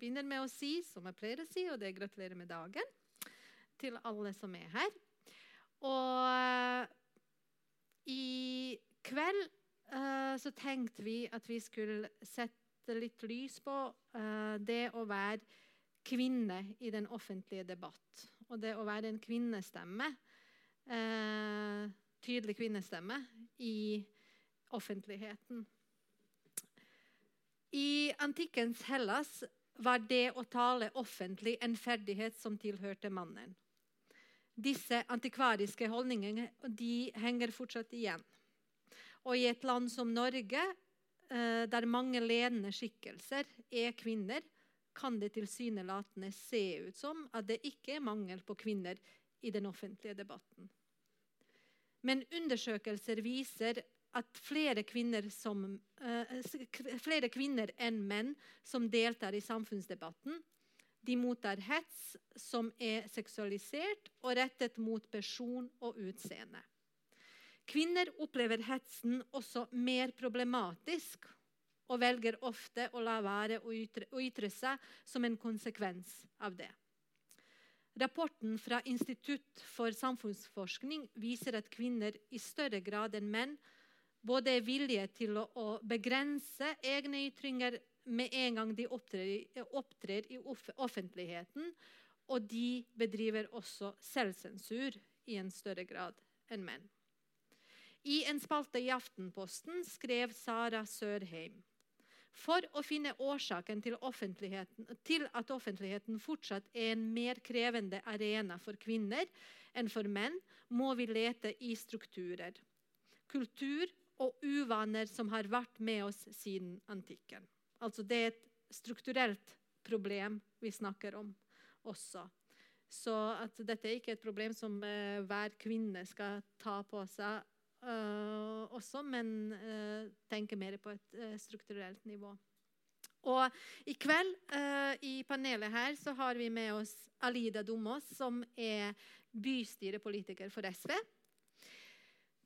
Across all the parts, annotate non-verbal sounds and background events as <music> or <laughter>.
begynner med å si, som jeg pleier å si, og det er gratulerer med dagen til alle som er her. Og i kveld uh, så tenkte vi at vi skulle sette litt lys på uh, det å være kvinne i den offentlige debatt. Og det å være en kvinnestemme, uh, tydelig kvinnestemme, i offentligheten. I antikkens Hellas var det å tale offentlig en ferdighet som tilhørte mannen. Disse antikvariske holdningene henger fortsatt igjen. Og i et land som Norge, eh, der mange ledende skikkelser er kvinner, kan det tilsynelatende se ut som at det ikke er mangel på kvinner i den offentlige debatten. Men undersøkelser viser at flere kvinner, som, uh, flere kvinner, enn menn som deltar i samfunnsdebatten, de mottar hets som er seksualisert og rettet mot person og utseende. Kvinner opplever hetsen også mer problematisk og velger ofte å la være å ytre, å ytre seg som en konsekvens av det. Rapporten fra Institutt for samfunnsforskning viser at kvinner i større grad enn menn både er villige til å, å begrense egne ytringer med en gang de opptrer, opptrer i offentligheten, og de bedriver også selvsensur i en større grad enn menn. I en spalte i Aftenposten skrev Sara Sørheim for å finne årsaken til, til, at offentligheten fortsatt er en mer krevende arena for kvinner enn for menn, må vi lete i strukturer. Kultur og uvaner som har vært med oss siden antikken. Altså det er et strukturelt problem vi snakker om også. Så dette er ikke et problem som uh, hver kvinne skal ta på seg uh, også, men uh, tenke mer på et strukturelt nivå. Og I kveld i panelet her så har vi med oss Alida Domås, som er bystyrepolitiker for SV.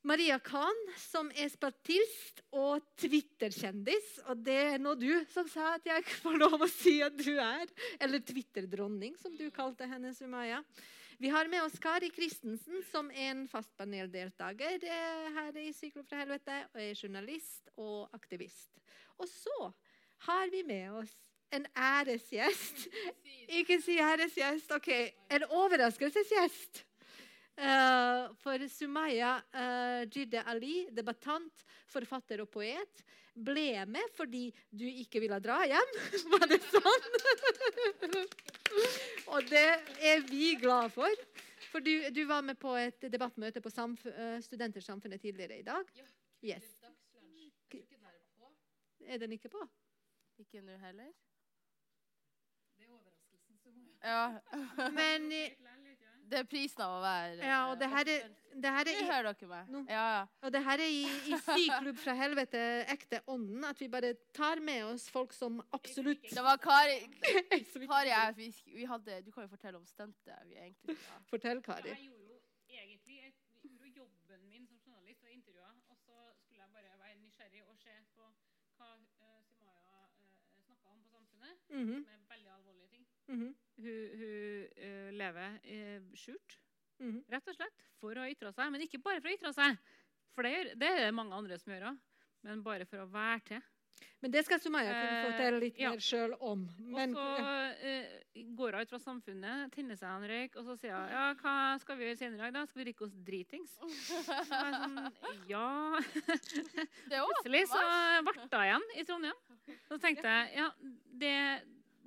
Maria Khan, som er spaltist og Twitter-kjendis. Og det er nå du som sa at jeg får lov å si at du er. Eller Twitter-dronning, som du kalte henne, Sumaya. Vi har med oss Kari Christensen, som er en fast paneldeltaker eh, her i Syklo fra helvete. Og er journalist og aktivist. Og så har vi med oss en æresgjest. Ikke si æresgjest. OK. En overraskelsesgjest. Uh, for Sumaya uh, Jidde Ali, debattant, forfatter og poet, ble med fordi du ikke ville dra hjem. <laughs> Var det sånn? <laughs> og det er vi glad for. For du, du, var med på et debattmøte på samf uh, Studentersamfunnet tidligere i dag. Ja. Yes. Er den ikke på? Ikke nå heller. Det er overraskelsen som Ja. Men <laughs> Det er prisen av å være Ja, og det her er, det her er i, hører dere meg. No. Ja, ja. og det her er i, i Syklubb fra helvete, ekte ånden, at vi bare tar med oss folk som absolutt Det var Kari Kari jeg, vi, vi hadde, Du kan jo fortelle om stuntet vi egentlig ja. Fortell, Kari. Jeg gjorde jo egentlig et, gjorde jobben min som journalist og intervjua. Og så skulle jeg bare være nysgjerrig og se på hva uh, Simaya uh, snakka om på Samfunnet, mm -hmm. med veldig alvorlige ting. mhm, Hun, hun uh, lever uh, skjult, mhm. rett og slett, for å ytre seg. Men ikke bare for å ytre seg, for det, gjør, det er det mange andre som gjør òg. Men bare for å være til. Men det skal Sumaya kunne Eh, fortelle litt ja. mer sjøl om. Men, og så eh, går hun ut fra Samfunnet, tenner seg en røyk, og så sier hun ja, hva skal vi gjøre senere i dag? da? Skal vi drikke oss dritings? <laughs> Sånn, ja Plutselig så ble hun igjen i Trondheim. Så tenkte jeg ja, det,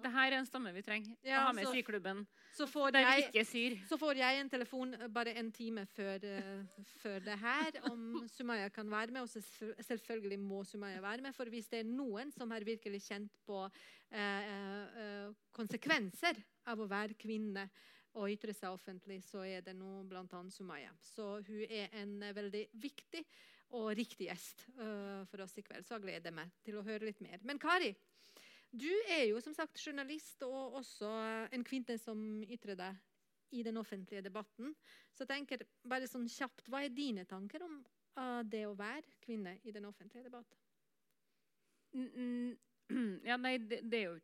det her er en stamme vi trenger Ja, å ha med så- syklubben. så, får Der jeg, ikke syr. så får jeg en telefon bare en time før, uh, før det her om <laughs> Sumaya kan være med. Og selvfølgelig må Sumaya være med. For hvis det er noen som har virkelig kjent på uh, uh, konsekvenser av å være kvinne og ytre seg offentlig, så er det nå bl.a. Sumaya. Så hun er en eh, veldig viktig og riktig gjest eh, for oss i kveld. Så jeg gleder meg til å høre litt mer. Men Kari, du er jo som sagt journalist og også en kvinne som ytrer deg i den offentlige debatten. Så jeg tenker bare sånn kjapt, Hva er dine tanker om uh, det å være kvinne i den offentlige debatten? Mm, Ja, nei, det, det er jo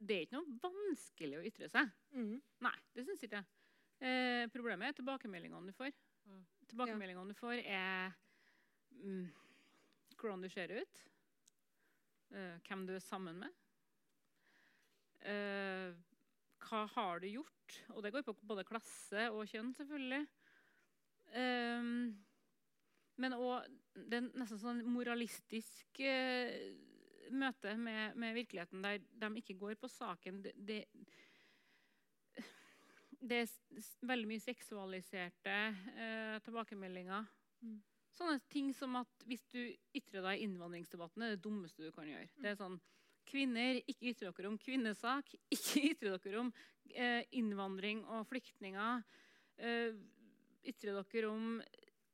det er ikke noe vanskelig å ytre seg. Mm. Nei, det syns ikke jeg. Eh, problemet er tilbakemeldingene du får. Mm. Tilbakemeldingene du får, er mm, hvordan du ser ut, eh, hvem du er sammen med. Eh, hva har du gjort? Og det går på både klasse og kjønn, selvfølgelig. Eh, men òg det er nesten sånn moralistisk eh, møte med, med virkeligheten der de ikke går på saken. Det, det, det er veldig mye seksualiserte eh, tilbakemeldinger. Mm. Sånne ting som at hvis du ytrer deg i innvandringsdebatten, er det dummeste du kan gjøre. Det er sånn, Kvinner, ikke ytre dere om kvinnesak. <laughs> Ikke ytre dere om eh, innvandring og flyktninger. Eh, ytre dere om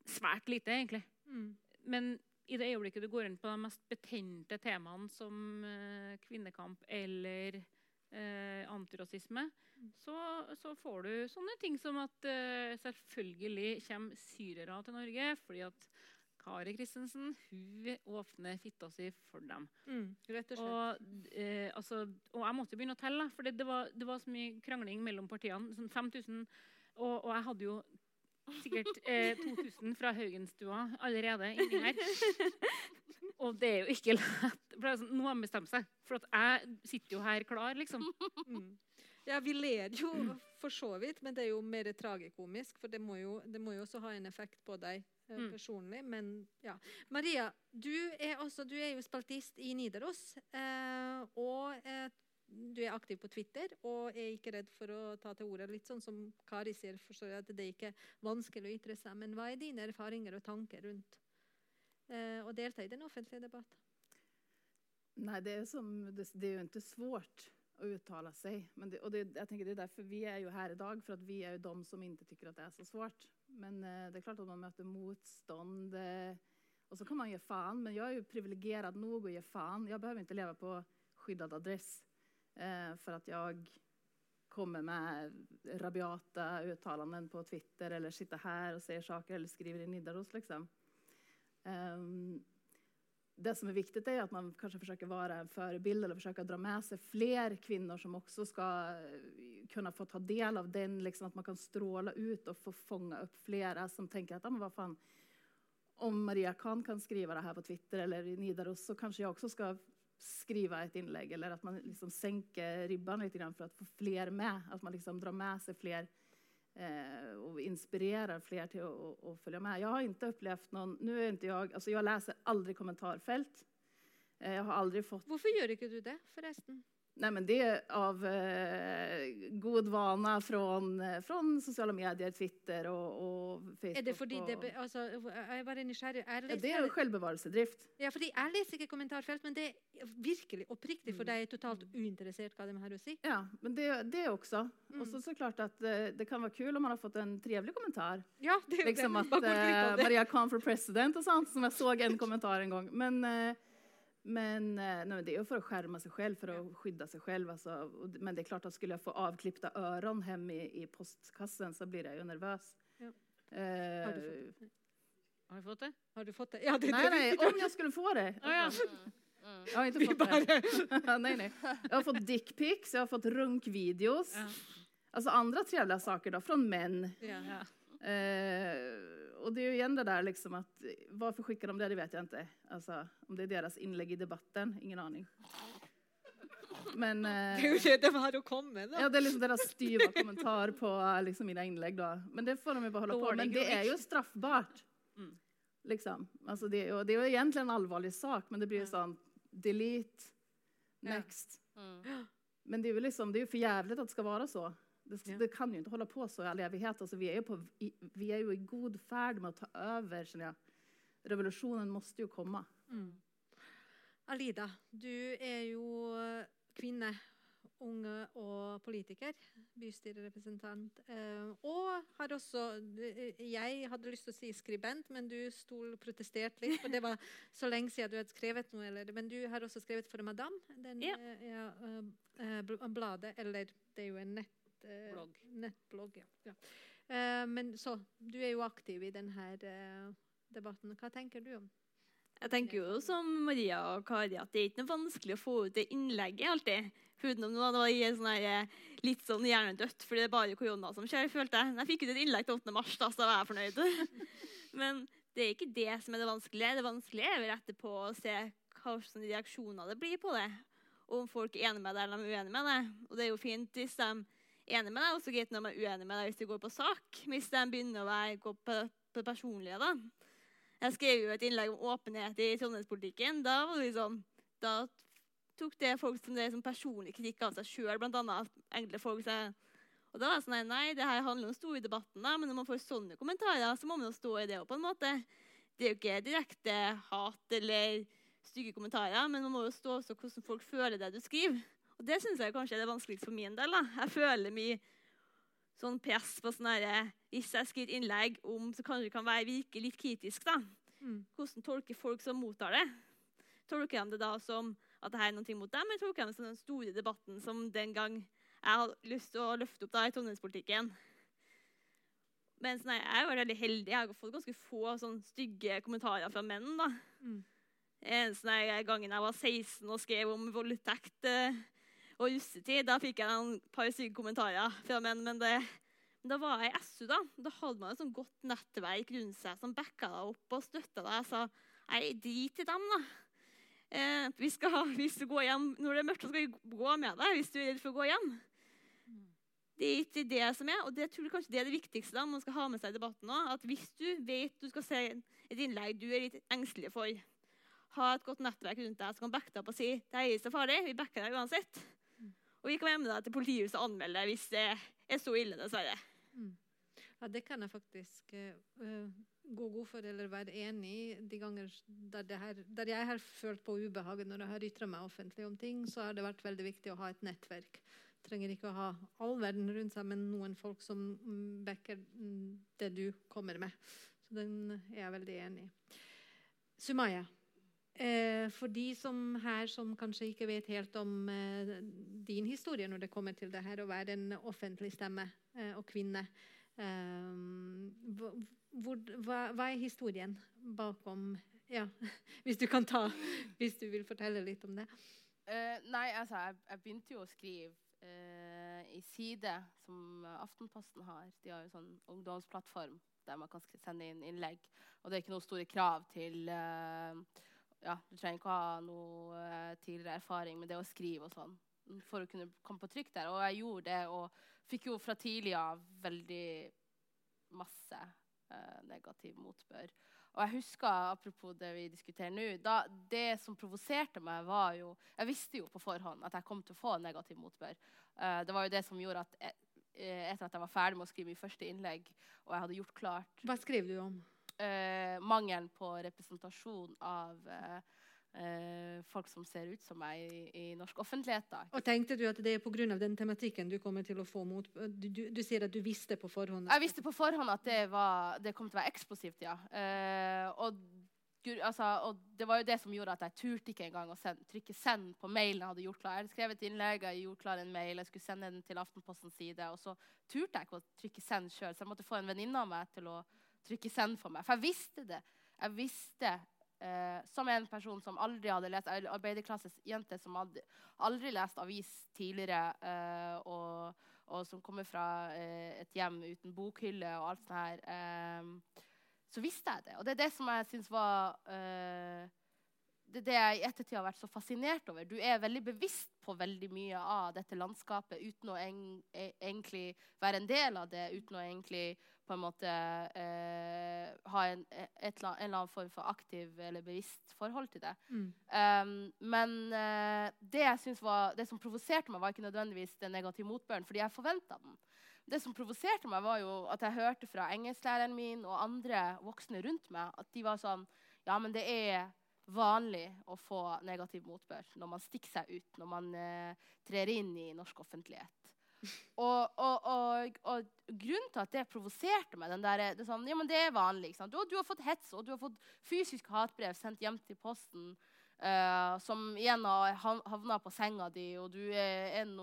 svært lite, egentlig. Mm. Men i det øyeblikket du går inn på de mest betente temaene som eh, kvinnekamp eller eh, antirasisme, så, så får du sånne ting som at eh, selvfølgelig kommer syrere til Norge fordi at Kari Kristensen hun åpner fitta si for dem. Mm. Rett og slett. Og, eh, altså, og jeg måtte begynne å telle, for det, det, var, det var så mye krangling mellom partiene. Sånn 5000, og, og jeg hadde jo sikkert <laughs> eh, 2000 fra Haugenstua allerede inni her. Og det er jo ikke lett. Sånn, nå har de bestemt seg. For jeg sitter jo her klar, liksom. Mm. Ja, vi ler jo for så vidt, men det er jo mer tragikomisk. For det må jo, det må jo også ha en effekt på deg Mm. personlig. Men ja. Maria, du er, også, du er jo spaltist i Nidaros. Eh, og eh, du er aktiv på Twitter og er ikke redd for å ta til orde. Litt sånn som Kari sier, forstår jeg at det er ikke vanskelig å ytre seg. Men hva er dine erfaringer og tanker rundt eh, å delta i den offentlige debatten? Nei, det er, som, det, det er jo ikke svårt å uttale seg. Men det, og det, jeg tenker det er derfor vi er jo her i dag, for at vi er jo de som ikke tykker at det er så svårt. Men eh, det er klart at man møter motstånd. Eh, och så kan man ge fan, men jag är ju privilegierad nog att ge fan. Jag behöver inte leva på skyddad adress eh, för att jag kommer med rabiata uttalanden på Twitter eller sitter här och säger saker eller skriver i Nidaros. Liksom. Ehm, det som är viktigt är att man kanske försöker vara en förebild eller försöka dra med sig fler kvinnor som också ska eh, kunna få ta del av den, liksom att man kan stråla ut och få fånga upp flera som tänker att ah, men om Maria Kahn kan skriva det här på Twitter eller i Nidaros så kanske jag också ska skriva ett inlägg eller att man liksom sänker ribban lite grann för att få fler med, att man liksom drar med sig fler eh, och inspirerar fler till att följa med. Jag har inte upplevt någon, nu är inte jag, alltså jag läser aldrig kommentarfält. Eh, Jag har aldrig fått, Hvorfor gjør ikke du det, forresten? Nej men det är av eh, god vana från, eh, från sociala medier, Twitter og, og Facebook. Er det fordi det be- altså, Jeg er bare nysgjerrig. Jeg ja, det er jo selvbevarelsedrift. Ja, fordi Jeg leser ikke kommentarfelt, men det er virkelig oppriktig for Mm. er totalt uinteressert hva de har å si. Ja, men det, det også. Mm. Og så klart at eh, det kan være kul om man har fått en trevlig kommentar. Ja, det er Liksom det. av eh. Maria Kahn for president og sånt som jeg så en kommentar en gang. Men, eh, men, eh, nej, men det är jo för att skärma sig själv, för att skydda sig själv. Alltså. Men det är klart att skulle jag få avklippta öron hem i, i postkassen så blir jag ju nervös. Ja. Eh, Har du fått det? Har du fått det? Har du fått det? Ja, det, nej, det nej, om jag skulle få det. Ah, ja. Mm. Jag har inte Vi fått bare det. <laughs> nej, nej. Jag har fått dickpics, jag har fått runkvideos. Ja. Alltså andra trevliga saker då, från män. ja. Eh, och det är ju igen det där liksom att varför skickar de det, det vet jag inte. Alltså om det är deras inlägg i debatten, ingen aning. Men Det eh, er jo det de har å komme med. ja, det er liksom deres styva kommentar på eh, liksom, mine innlegg, da. Men det får de jo bare holde på Men det er jo straffbart. Mm. Liksom. Altså, det, och det er jo, egentlig en allvarlig sak, men det blir jo sånn delete, Ja. next. Mm. Men det er jo liksom, det er jo for jævlig at det skal være så. Det, det kan jo ikke holde på så i all evighet. Altså, vi, er på, vi er jo i god ferd med å ta over. Revolusjonen jag. jo komme. Mm. Alida, du er jo kvinne, unge og politiker. Bystyrerepresentant. Eh, og har også eh, Jeg hadde lyst til å si skribent, men du stol protesterte litt. For det var <laughs> så lenge siden du hadde skrevet noe. Eller, men du har også skrevet for Madame. Den, Ja. eh, ja, bl- bladet. Eller det er jo en nett, eh, Blogg. nettblogg. Ja. Ja. Eh, men så, du er jo aktiv i denne eh, debatten. Hva tenker du om? Jeg tenker jo som Maria og Kari at det er ikke noe vanskelig å få ut det innlegget alltid. Utenom nå, det var sånn her, litt sånn hjernedødt, fordi det er bare korona som skjer. følte jeg. Jeg fikk ut et innlegg til 8. mars, da, så da var jeg fornøyd. <laughs> Men det er ikke det som er det vanskelige. Det vanskelige er vel etterpå å se hva slags reaksjoner det blir på det. Og om folk er enige med deg eller de er uenige med deg. Og det er jo fint hvis de enige med deg, og så greit når de er uenig med deg hvis det går på sak. Hvis de begynner å være, gå på, på det personlige, da. Jeg skrev jo et innlegg om åpenhet i trondheimspolitikken. Da liksom, da tok det folk som det som personlig kritikk av seg sjøl, bl.a. enkle folk. Så, og da var jeg sånn nei, nei, det her handler om store debatten, da, men når man får sånne kommentarer, så må man jo stå i det òg, på en måte. Det er jo ikke direkte hat eller stygge kommentarer, men man må jo stå også hvordan folk føler det du skriver. Og det syns jeg kanskje er det vanskeligste for min del. da. Jeg føler mye sånn press på sånn herre Hvis jeg skriver et innlegg om så kanskje det kan være virke litt kritisk, da. Mm. Hvordan tolker folk som mottar det? Tolker de det da som at det her er noe mot dem, eller tolker de det som den store debatten som den gang jeg hadde lyst til å løfte opp da i trondheimspolitikken? Men sånn, jeg er jo veldig heldig. Jeg har fått ganske få sånn stygge kommentarer fra menn. da. Mm. En sånn gangen jeg var 16 og skrev om voldtekt eh, og russetid, da fikk jeg noen par syke kommentarer fra menn. Men, det, men da var jeg i SU, da. Da hadde man et sånt godt nettverk rundt seg som backa deg opp og støtta deg. Jeg sa nei, drit i dem, da. Eh, vi skal, <laughs> hvis du går hjem når det er mørkt, så skal vi gå med deg hvis du er redd for å gå hjem. Det er ikke det som er, og det tror jeg kanskje det er det viktigste da, man skal ha med seg i debatten også, at Hvis du vet du skal se et innlegg du er litt engstelig for, ha et godt nettverk rundt deg som kan backe deg opp og si det er ikke så farlig, vi backer deg uansett. Og vi kan være med deg til politihuset og anmelde deg hvis det er så ille, dessverre. Ja, det kan jeg faktisk uh, gå god for eller være enig i. De ganger der, her, der jeg har følt på ubehaget når jeg har ytra meg offentlig om ting, så har det vært veldig viktig å ha et nettverk. Trenger ikke å ha all verden rundt seg, men noen folk som mm, backer mm, det du kommer med. Så den er jeg veldig enig i. Sumaya, eh, for de som her som kanskje ikke vet helt om eh, din historie når det kommer til det her å være en offentlig stemme eh, og kvinne, hva, hva, er historien bakom ja, <laughs> Hvis du kan ta Hvis du vil fortelle litt om det. Uh, nei, altså, jeg, jeg, begynte jo å skrive uh, i Side, som Aftenposten har. De har jo sånn ungdomsplattform der man kan sende inn innlegg. Og det er ikke noen store krav til uh, ja, Du trenger ikke å ha noe tidligere erfaring med det å skrive og sånn for å kunne komme på trykk der. Og jeg gjorde det, og fikk jo fra tidlig av veldig masse negativ motbør. Og jeg husker, apropos det vi diskuterer nå, da, det som provoserte meg, var jo Jeg visste jo på forhånd at jeg kom til å få negativ motbør. Uh, det var jo det som gjorde at jeg, etter at jeg var ferdig med å skrive mitt første innlegg, og jeg hadde gjort klart Hva skrev du om? Uh, mangelen på representasjon av uh, Uh, folk som ser ut som meg i, i norsk offentlighet. Da. Og Tenkte du at det er pga. den tematikken du kommer til å få mot Du, du, du sier at du visste på forhånd? Jeg visste på forhånd at det, var, det kom til å være eksplosivt, ja. Eh, og, altså, og, det var jo det som gjorde at jeg turte ikke engang å send, trykke 'send' på mailen jeg hadde gjort klar. Jeg hadde skrevet et innlegg, jeg gjort klar en mail, jeg skulle sende den til Aftenpostens side, og så turte jeg ikke å trykke 'send' sjøl, så jeg måtte få en venninne av meg til å trykke 'send' for meg. For jeg visste det. Jeg visste Eh, som en person som aldri hadde lest arbeiderklasses jente som hadde aldri lest avis tidligere, eh, og, og, som kommer fra eh, et hjem uten bokhylle og alt sånt her, eh, så visste jeg det. Og det er det som jeg syns var eh, det er det jeg i ettertid har vært så fascinert over. Du er veldig bevisst på veldig mye av dette landskapet uten å en, egentlig være en del av det, uten å egentlig på en måte eh, ha en, et, en, eller annen form for aktiv eller bevisst forhold til det. Mm. Um, men eh, det jeg var, det som provoserte meg, var ikke nødvendigvis den negative motbøren, fordi jeg forventa den. Det som provoserte meg, var jo at jeg hørte fra engelsklæreren min og andre voksne rundt meg at de var sånn Ja, men det er vanlig å få negativ motbør når man stikker seg ut, når man eh, trer inn i norsk offentlighet. Og, og, og, og, grunnen til at det provoserte meg den der, det, sånn, ja, men det er vanlig. Du, du, har fått hets og du har fått fysisk hatbrev sendt hjem til posten. Uh, som igjen har havna på senga di, og du er en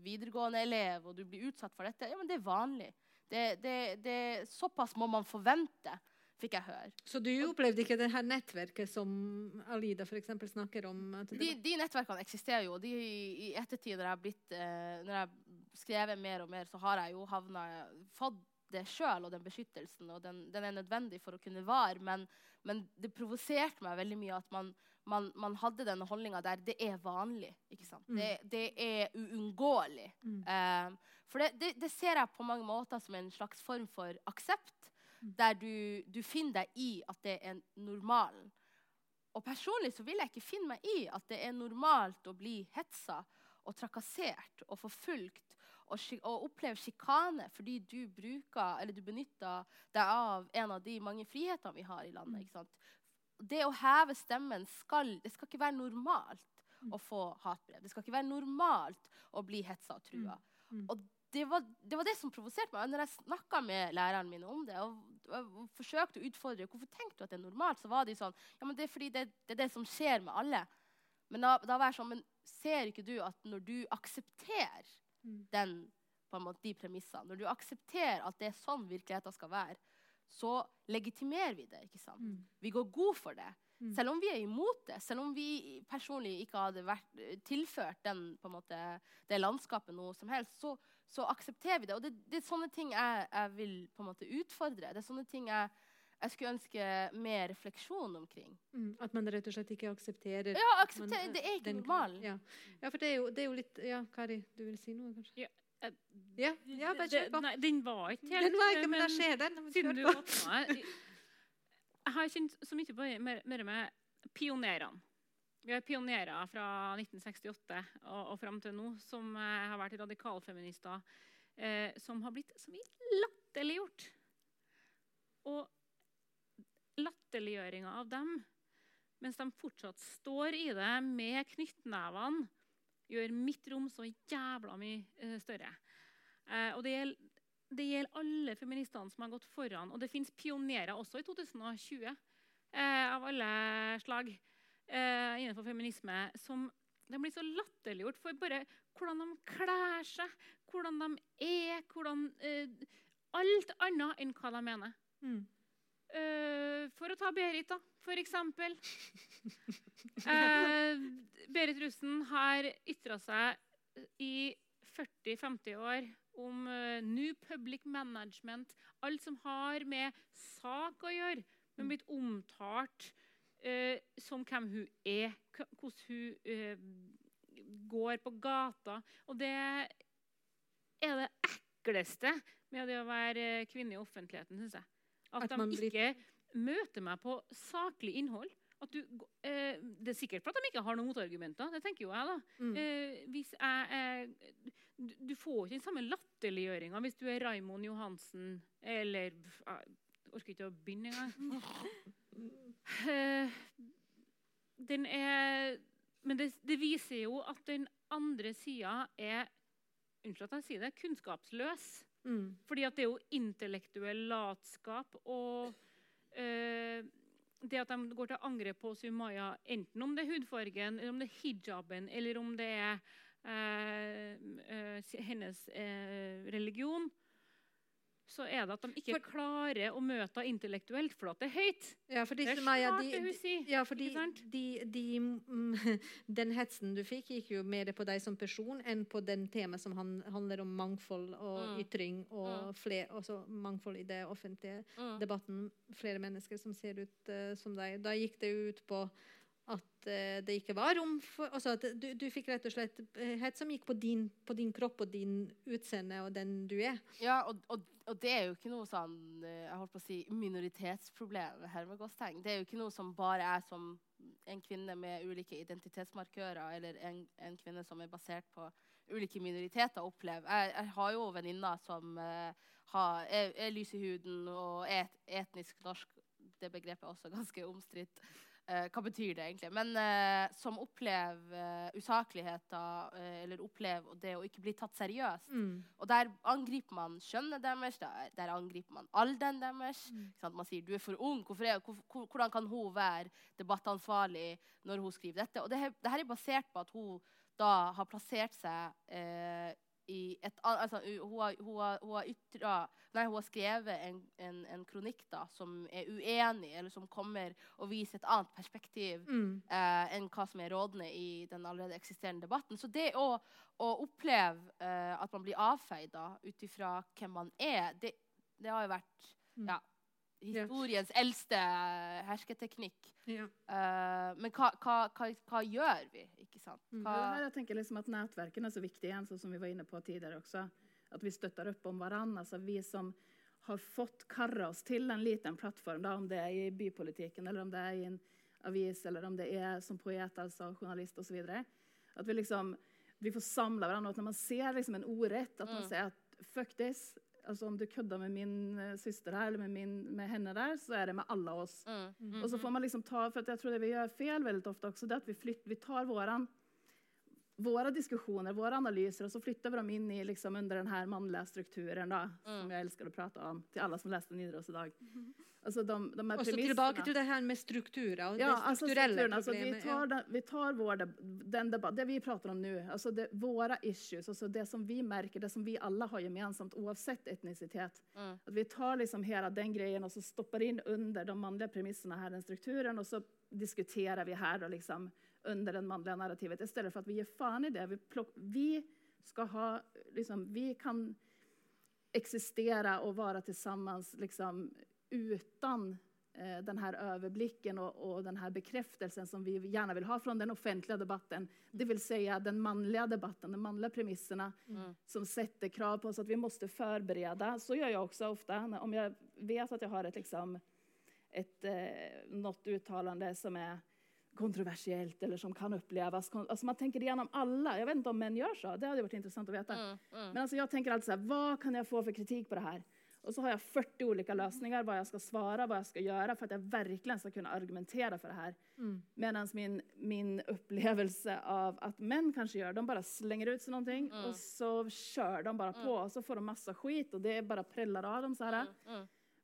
videregående elev og du blir utsatt for dette. Ja, men det er vanlig. Det, det, det, såpass må man forvente fikk jeg høre. Så du opplevde ikke det her nettverket som Alida for snakker om? De, de nettverkene eksisterer jo. De, I ettertid, når jeg har blitt, uh, når jeg skrevet mer og mer, så har jeg jo havna, fått det sjøl og den beskyttelsen. Og den, den er nødvendig for å kunne vare. Men, men det provoserte meg veldig mye at man, man, man hadde denne holdninga der det er vanlig. ikke sant? Mm. Det, det er uunngåelig. Mm. Eh, for det, det, det ser jeg på mange måter som en slags form for aksept. Mm. Der du, du finner deg i at det er normalen. Og personlig så vil jeg ikke finne meg i at det er normalt å bli hetsa og trakassert og forfulgt og, og oppleve sjikane fordi du bruker eller du benytter deg av en av de mange frihetene vi har i landet. Det å heve stemmen skal, det skal ikke være normalt å få hatbrev. Det skal ikke være normalt å bli hetsa og trua. Mm. Mm. Og det var, det var det som provoserte meg. Når jeg snakka med lærerne mine om det og, og forsøkte å utfordre hvorfor tenkte du at det er normalt, så var de sånn Ja, men det er fordi det, det er det som skjer med alle. Men da, da var jeg sånn Men ser ikke du at når du aksepterer. Den, på en måte, de premissene, når du aksepterer at det er sånn virkeligheten skal være, så legitimerer vi det. ikke sant? Mm. Vi går god for det. Mm. Selv om vi er imot det, selv om vi personlig ikke hadde vært, eh, tilført den, på en måte, det landskapet noe som helst, så, så aksepterer vi det. Og det, det er sånne ting jeg, jeg vil måte utfordre. Det er sånne ting jeg, jeg skulle ønske mer refleksjon omkring. Mm. At man rett og slett ikke aksepterer Ja, aksepterer, man, det er ikke den- normalen. Ja. ja, for det er, jo, det er jo litt Ja, Kari, du vil si noe, kanskje? Ja, eh, Ja, ja bare kjør på. Nei, den var ikke helt Den var ikke, men men jeg skjer den. Siden du åpna Jeg jeg har kjent så mye på mer, mer med pionerene. Vi har pionerer fra 1968 og, og fram til nå som eh, har vært radikalfeminister, eh, som har blitt så vidt latterliggjort. Og latterliggjøringa av dem, mens de fortsatt står i det med knyttnevene, gjør mitt rom så jævla mye eh, større. Eh, og det gjelder, det gjelder alle feministene som har gått foran. Og det fins pionerer også i 2020 eh, av alle slag eh, innenfor feminisme som de blir så latterliggjort for bare hvordan de kler seg, hvordan de er, hvordan eh, Alt annet enn hva de mener. Mm. Eh, for å ta Berit, da, for eksempel. <laughs> Eh, Berit Russen har ytra seg i 40-50 år om uh, New Public Management. Alt som har med sak å gjøre, men blitt omtalt uh, som hvem hun er, hvordan hun eh, går på gata. Og det er det ekleste med det å være eh, kvinne i offentligheten, syns jeg. At, At man de blir- ikke møter meg på saklig innhold. At du, eh, det er sikkert for at de ikke har noen motargumenter. Det tenker jo jeg, da. Mm. Eh, hvis jeg, eh, du, du får ikke den samme latterliggjøringa hvis du er Raimond Johansen eller Jeg orker ikke å begynne engang. <laughs> Eh, den er Men det, det viser jo at den andre sida er Unnskyld at jeg sier det kunnskapsløs. Mm. Fordi at det er jo intellektuell latskap og eh, det at de går til angrep på Sumaya, enten om det er hudfargen, eller om det er hijaben, eller om det er eh, eh, hennes eh, religion, så er det at de ikke klarer å møte henne intellektuelt, for at det er høyt. Ja, fordi Det er svart de, det hun sier. Ja, fordi de, de, mm, <laughs> den hetsen du fikk, gikk jo mer på deg som person enn på den temaet som han, handler om mangfold og Mm. ytring og Mm. fler, også mangfold i det offentlige Mm. debatten. Flere mennesker som ser ut uh, som deg. Da gikk det ut på eh, det ikke var rom for altså at du, du fikk rett og slett eh, hets som gikk på din, på din kropp og din utseende og den du er. Ja, og, og, og det er jo ikke noe sånn eh, jeg holdt på å si, minoritetsproblem. her med Gåsteng. Det er jo ikke noe som bare er som en kvinne med ulike identitetsmarkører, eller en, en kvinne som er basert på ulike minoriteter, opplever. Jeg, jeg har jo venninner som uh, har, er, er lys i huden og er et, etnisk norsk. Det begrepet er også ganske omstridt. Eh, hva betyr det egentlig? Men uh, som opplever uh, usakligheter, eh, eller opplever det å ikke bli tatt seriøst. Mm. Og der angriper man kjønnet deres, der, der angriper man alderen deres. Mm. Man sier du er for ung, er, hvor, hvor, hvordan kan hun være debattansvarlig når hun skriver dette? Og det, her- det her er basert på at hun da har plassert seg i et altså, hun, har, hun, har, hun, har ytra, nei, hun har skrevet en, en, en kronikk da, som er uenig, eller som kommer og viser et annet perspektiv Mm. eh, enn hva som er rådende i den allerede eksisterende debatten. Så det å, å oppleve eh, at man blir avfeid ut ifra hvem man er, det, det har jo vært Mm. ja, historiens eldste hersketeknikk. Ja. Uh, men hva, hva, hva, hva gjør vi? Ikke sant? Mm. Här jag liksom at Nettverkene er så viktige, igjen, som vi var inne på tidligere også. At vi støtter opp om hverandre. Altså, vi som har fått karre oss til en liten plattform, da, om det er i bypolitiken eller om det er i en avis eller om det er som poet, altså journalist osv. så vidare. Att vi liksom, vi får samla hverandre. at Når man ser liksom en ordrett, at man Mm. sier at fuck this, alltså om du kuddar med min eh, syster här eller med, min, med henne der, så er det med alla oss. mm, mm, Och så får man liksom ta, for at jeg tror det vi gjør fel veldig ofte også, det er at vi, flytter, vi tar våran, våra diskussioner, våra analyser och så flytter vi dem in i liksom under den här manliga strukturen då, Mm. som jag älskar att prata om till alla som läste Nidaros idag. Alltså de, de här Og så tilbake til det her med strukturer og Ja, det alltså strukturen, alltså vi tar, den, vi tar vår, den debatt, det vi pratar om nu, alltså det, våra issues, alltså det som vi märker, det som vi alla har gemensamt oavsett etnicitet. mm, Att vi tar liksom hela den grejen och så stoppar in under de manliga premisserna här, den strukturen, och så diskuterar vi här då liksom under det mannlige narrativet I stedet for at vi gir fan i det. Vi, plock, vi skal ha, liksom, vi kan existera og være sammen liksom utan eh, den här överblicken og, och den här bekräftelsen som vi gjerne vil ha fra den offentlige debatten. Det vill säga den mannlige debatten, de mannlige premissene mm, som setter krav på oss at vi må forberede. Så gjør jeg også ofte. Om jeg vet at jeg har et, liksom, et, eh, något uttalande som är kontroversiellt eller som kan upplevas. Alltså man tänker igenom alla. Jag vet inte om män gör så. Det hade varit intressant att veta. mm, mm. Men alltså jag tänker alltid så här, vad kan jag få för kritik på det här? Och så har jag 40 olika lösningar vad jag ska svara, vad jag ska göra för att jag verkligen ska kunna argumentera för det här. Mm. Medan min, min upplevelse av att män kanske gör, de bara slänger ut sig någonting Mm. och så kör de bara på och så får de massa skit och det bare bara prällar av dem så här.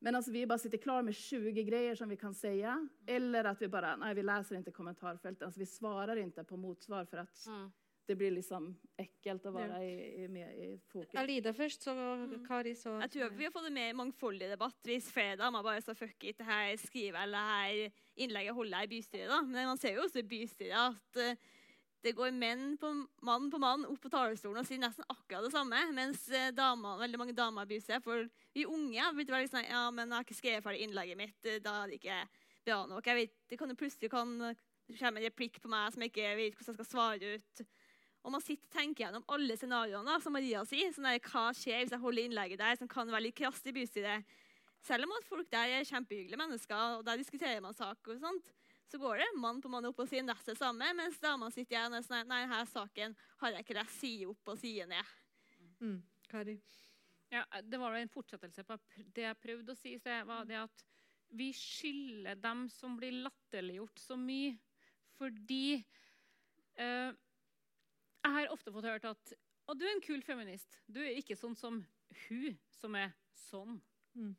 Mm, mm. Men alltså vi bara sitter klar med 20 grejer som vi kan säga. Eller att vi bara, nej vi läser inte kommentarfälten, alltså vi svarar inte på motsvar för att Mm. det blir liksom ekkelt å være i, i, med i fokus. Alida først, så Kari, så Jeg tror vi har fått en mer mangfoldig debatt hvis flere damer bare sa fuck it, det her skriver eller det her innlegget holder jeg i bystyret. da. Men man ser jo også i bystyret at eh, det går menn på mann på mann opp på talerstolen og sier nesten akkurat det samme. Mens eh, damer, veldig mange damer i seg. For vi unge har blitt veldig sånn Ja, men jeg har ikke skrevet ferdig innlegget mitt. eh, Da er det ikke bra nok. Jeg vet, det kan jo plutselig kan komme en replikk på meg som jeg ikke vet hvordan jeg skal svare ut. Og man sitter og tenker gjennom alle scenarioene, som Maria sier. Sånn der, hva skjer hvis jeg holder innlegget der, som kan være litt krast i bystyret? Selv om at folk der er kjempehyggelige mennesker, og der diskuterer man saker og sånt, så går det mann på mann opp og sier nesten det samme, mens damene sitter igjen og er sånn Nei, denne saken har jeg ikke lest side opp og side ned. mm. Kari. Ja, det var en fortsettelse på det jeg prøvde å si. Så det var det at vi skylder dem som blir latterliggjort så mye, fordi eh, Jeg har ofte fått hørt at å, du er en kul feminist. Du er ikke sånn som hun, som er sånn. Mm.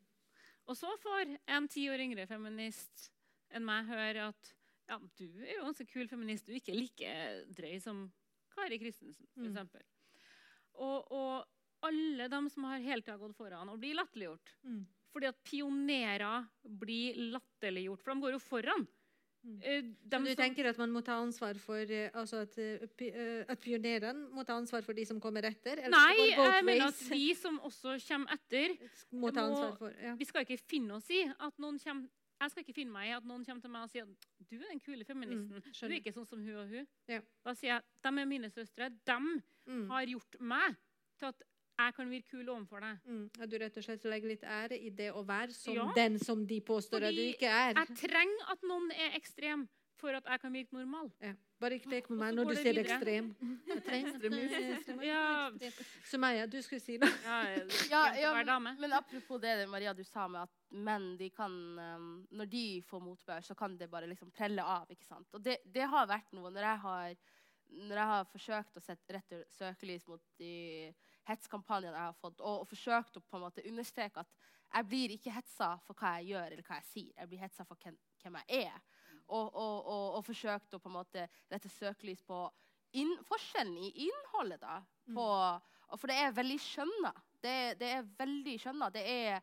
Og så får en ti år yngre feminist enn meg høre at ja, du er jo ganske kul feminist. Du er ikke like drøy som Kari Kristensen, Mm. f.eks. Og, og alle dem som har hele tida gått foran og blir latterliggjort. Mm. Fordi at pionerer blir latterliggjort, for de går jo foran. Mm. Eh, dem du som- tenker at man må ta ansvar for eh, altså at, eh, at pioneren må ta ansvar for de som kommer etter? eller Nei, jeg mener at de vi som også kommer etter, må ta ansvar for ja. vi skal ikke finne oss i at noen kommer jeg skal ikke finne meg i at noen kommer til meg og sier du er den kule feministen. Mm, du er ikke sånn som hun og hun. Ja. Da sier jeg de er mine søstre. De Mm. har gjort meg til at jeg kan virke kul overfor deg. Mm. At du rett og slett legger litt ære i det å være som Ja. den som de påstår at du ikke er. Jeg trenger at noen er ekstrem for at jeg kan virke normal. Ja. Bare ikke pek på meg når du du <laughs> det ekstrem. Ja, Sumaya, du skulle si noe. ja, Ja, dame. men apropos det Maria du sa med at menn de kan, um, når de får motbør, så kan det bare liksom prelle av. ikke sant? Og det, det har vært noe når jeg har, når jeg har forsøkt å sette rette søkelys mot de hetskampanjene jeg har fått, og, og forsøkt å på en måte understreke at jeg blir ikke hetsa for hva jeg gjør eller hva jeg sier. Jeg blir hetsa for hvem, hvem jeg er. Og, og, og, og forsøkt å på en måte rette søkelys på inn, forskjellen i innholdet. da, på mm. For det er veldig skjønna. Det, det er veldig skjønna. Det er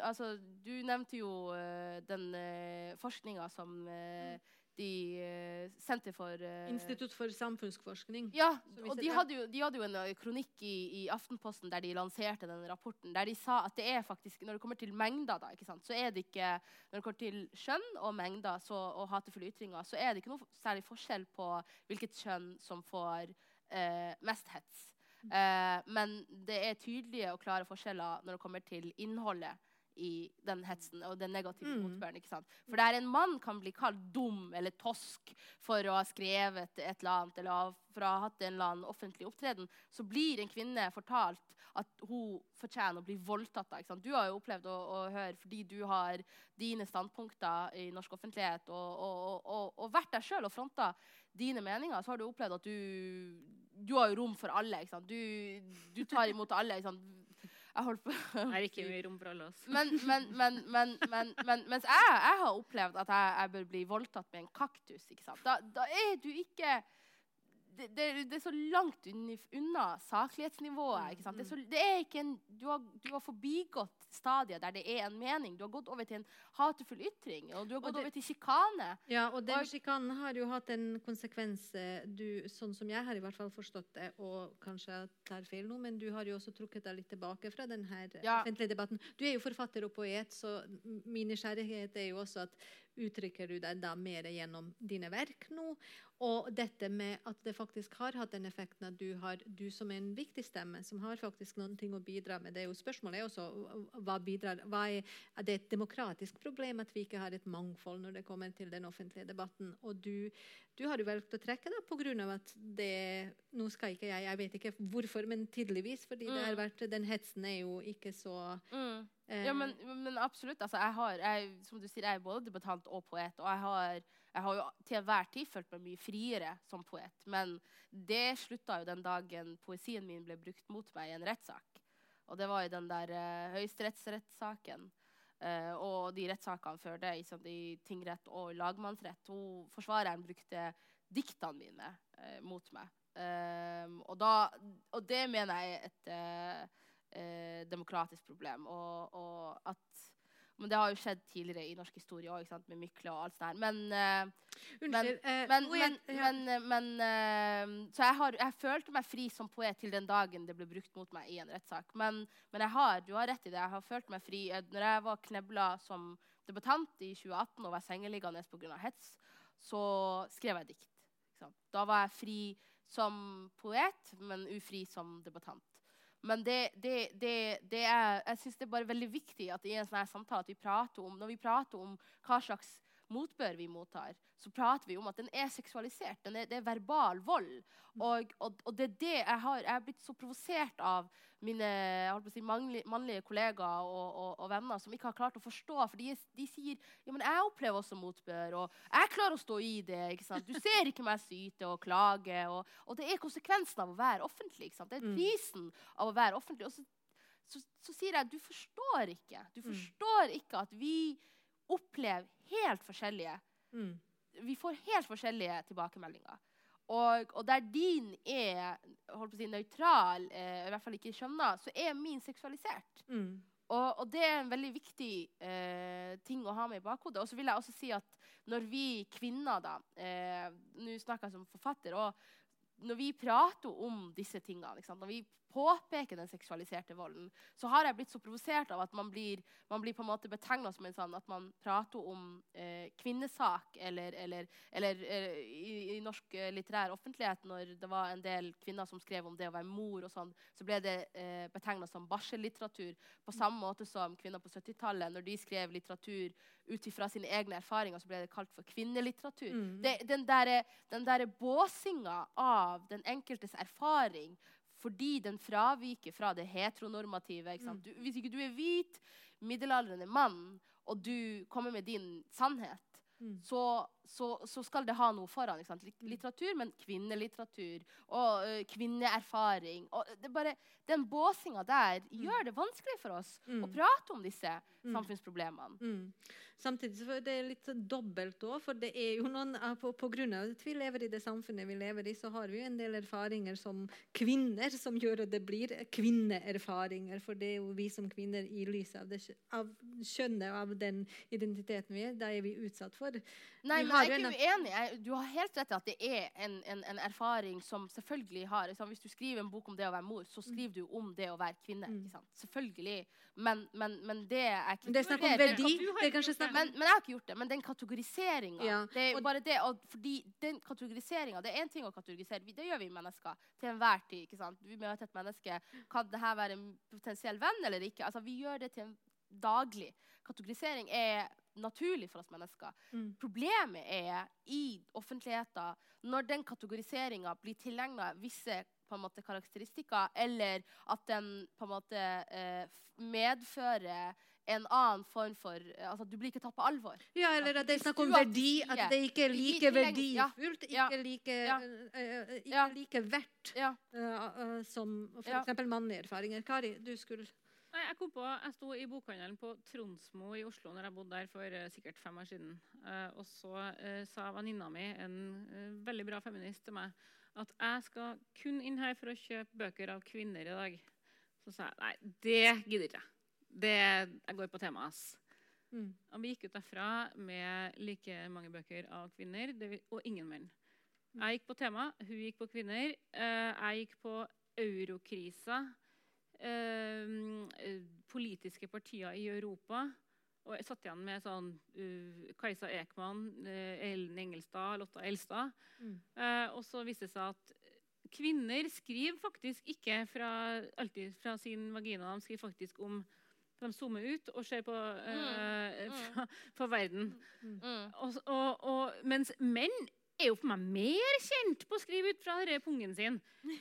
Altså, du nevnte jo uh, den uh, forskninga som eh, de uh, Senter for uh, Institutt for samfunnsforskning. ja, og de hadde, jo, de hadde jo en kronikk i, i Aftenposten der de lanserte den rapporten, der de sa at det er faktisk, når det kommer til mengder, da, sant, så er det ikke Når det kommer til kjønn og mengder så, og hatefulle ytringer, så er det ikke noe særlig forskjell på hvilket kjønn som får uh, mest hets. Uh, men det er tydelige og klare forskjeller når det kommer til innholdet i den hetsen og den negative Mm. motbøren. ikke sant? For der en mann kan bli kalt dum eller tosk for å ha skrevet et eller annet, eller for å ha hatt en eller annen offentlig opptreden, så blir en kvinne fortalt at hun fortjener å bli voldtatt. da, ikke sant? Du har jo opplevd å, å høre, fordi du har dine standpunkter i norsk offentlighet, og, og, og, og, vært deg sjøl og fronta dine meninger, så har du opplevd at du Du har rom for alle. ikke sant? Du, du tar imot alle. Jeg holdt på Det er ikke mye rom for alle oss. men, men, men, men, men, men mens jeg, jeg har opplevd at jeg, jeg bør bli voldtatt med en kaktus? Da, da er du ikke det, det, det er så langt unna saklighetsnivået. sant? Det er, så, det er en, du, har, du har forbigått stadiet der det er en mening. Du har gått over til en hatefull ytring, og du har gått over til sjikane. Ja, og den sjikanen har jo hatt en konsekvens, eh, du, sånn som jeg har i hvert fall forstått det, og kanskje jeg tar feil nå, men du har jo også trukket deg litt tilbake fra denne eh, Ja. offentlige debatten. Du er jo forfatter og poet, så min nysgjerrighet er jo også at uttrykker du deg da mer gjennom dine verk nå, og dette med at det faktisk har hatt den effekten at du har, du som er en viktig stemme, som har faktisk noen ting å bidra med, det er jo spørsmålet er også, hva bidrar, hva er, er det et demokratisk problem at vi ikke har et mangfold når det kommer til den offentlige debatten? Og du, du har jo valgt å trekke grunn av at det Nå skal ikke jeg, jeg vet ikke hvorfor, men tydeligvis fordi det har Mm. vært, den hetsen er jo ikke så Mm. eh, Ja, men, men absolutt. Altså, jeg har, jeg, som du sier, jeg er både debattant og poet. Og jeg har, jeg har jo til enhver tid følt meg mye friere som poet. Men det slutta jo den dagen poesien min ble brukt mot meg i en rettssak. Og det var i den der uh, høyesterettsrettssaken. Uh, og de rettssakene før det, sant, i tingrett og lagmannsrett. Hun, forsvareren brukte diktene mine uh, mot meg. Um, og, da, og det mener jeg er et uh, demokratisk problem. Og, og at, men det har jo skjedd tidligere i norsk historie òg, med Mykle og alt sånt. her. Men, men, men, men, men Så jeg, har, jeg følte meg fri som poet til den dagen det ble brukt mot meg i en rettssak. Men, men har, du har rett i det. Jeg har følt meg fri. Eh, Når jeg var knebla som debattant i 2018 og var sengeliggende pga. hets, så skrev jeg dikt. Da var jeg fri som poet, men ufri som debattant. Men det, det, det, det er, jeg synes det er bare veldig viktig at i en sånn her samtale at vi prater om, når vi prater om hva slags motbør vi mottar, så prater vi om at den er seksualisert. Den er, det er verbal vold. Og, og, og det er det jeg har Jeg er blitt så provosert av mine si, mannlige, kollegaer og, og, venner som ikke har klart å forstå. For de, de sier ja, men jeg opplever også motbør, og jeg klarer å stå i det. Du ser ikke meg syte og klage. Og, det er konsekvensen av å være offentlig. Det er Mm. prisen av å være offentlig. Og så, så, så sier jeg du forstår ikke. Du Mm. forstår ikke at vi opplever helt forskjellige Mm. vi får helt forskjellige tilbakemeldinger. Og, og der din er si, nøytral, eh, i hvert fall ikke skjønna, så er min seksualisert. Mm. Og, og det er en veldig viktig eh, ting å ha med i bakhodet. Og så vil jeg også si at når vi kvinner, da eh, Nå snakker jeg som forfatter. og når vi prater om disse tingene, når vi påpeker den seksualiserte volden, så har jeg blitt så provosert av at man blir, man blir på en måte betegna som en sånn at man prater om eh, kvinnesak, eller, eller, eller eh, i, i norsk eh, litterær offentlighet, når det var en del kvinner som skrev om det å være mor og sånn, så ble det eh, betegna som barsellitteratur. På samme måte som kvinner på 70-tallet, når de skrev litteratur ut ifra sine egne erfaringer, så ble det kalt for kvinnelitteratur. Mm. Det, den derre den der båsinga av den enkeltes erfaring fordi den fraviker fra det heteronormative. Ikke sant? Du, hvis ikke du er hvit, middelaldrende mann, og du kommer med din sannhet, Mm. så, så, så skal det ha noe foran. Sant? Litteratur, men kvinnelitteratur og ø, kvinneerfaring. Og det bare, den båsinga der gjør det vanskelig for oss å Mm. prate om disse Mm. samfunnsproblemene. Mm. Samtidig så er det litt sånn dobbelt òg, for det er jo noen eh, på, på grunn av at vi lever i det samfunnet vi lever i, så har vi jo en del erfaringer som kvinner som gjør at det blir kvinneerfaringer. For det er jo vi som kvinner i lys av, det, av kjønnet og av den identiteten vi er, da er vi utsatt for. Nei, men jeg er ikke uenig. Jeg, du har helt rett i at det er en, en, en erfaring som selvfølgelig har liksom, Hvis du skriver en bok om det å være mor, så skriver du om det å være kvinne. Mm. Selvfølgelig. Men, men, men det er ikke det er snakk om verdi. Det er kanskje snakk om Men, men jeg har ikke gjort det. Men den kategoriseringa Ja, Det er bare det, fordi den kategoriseringa Det er én ting å kategorisere. Det gjør vi mennesker til enhver tid. ikke sant? Vi møter et menneske. Kan det her være en potensiell venn eller ikke? Altså, Vi gjør det til en daglig. Kategorisering er naturlig for oss mennesker. Mm. Problemet er i offentligheten når den kategoriseringa blir tilegna visse på en måte, karakteristikker, eller at den på en måte eh, medfører en annen form for eh, Altså, du blir ikke tatt på alvor. Ja, eller at det er snakk om verdi, at det ikke er like verdifullt, ikke like, eh, eh, ikke like verdt Ja. eh, eh, som for eksempel mannlige erfaringer. Kari, du skulle Nei, jeg kom på, jeg sto i bokhandelen på Tronsmo i Oslo når jeg bodde der for uh, sikkert fem år siden. Uh, og så uh, sa venninna mi, en veldig bra feminist, til meg at jeg skal kun inn her for å kjøpe bøker av kvinner i dag. Så sa jeg nei, det gidder ikke jeg. Det, jeg går på temaet, ass. mm. Og vi gikk ut derfra med like mange bøker av kvinner, vi, og ingen menn. Jeg gikk på tema, hun gikk på kvinner. eh, jeg gikk på eurokrisa. eh, politiske partier i Europa. Og jeg satt igjen med sånn uh, Kajsa Ekman, uh, Ellen Engelstad, Lotta Elstad. Mm. Uh, og så viste det seg at kvinner skriver faktisk ikke fra, alltid fra sin vagina. De skriver faktisk om De zoomer ut og ser på, eh, Mm. fra, på verden. Mm. Og, og, og, mens menn er jo for meg mer kjent på å skrive ut fra denne pungen sin.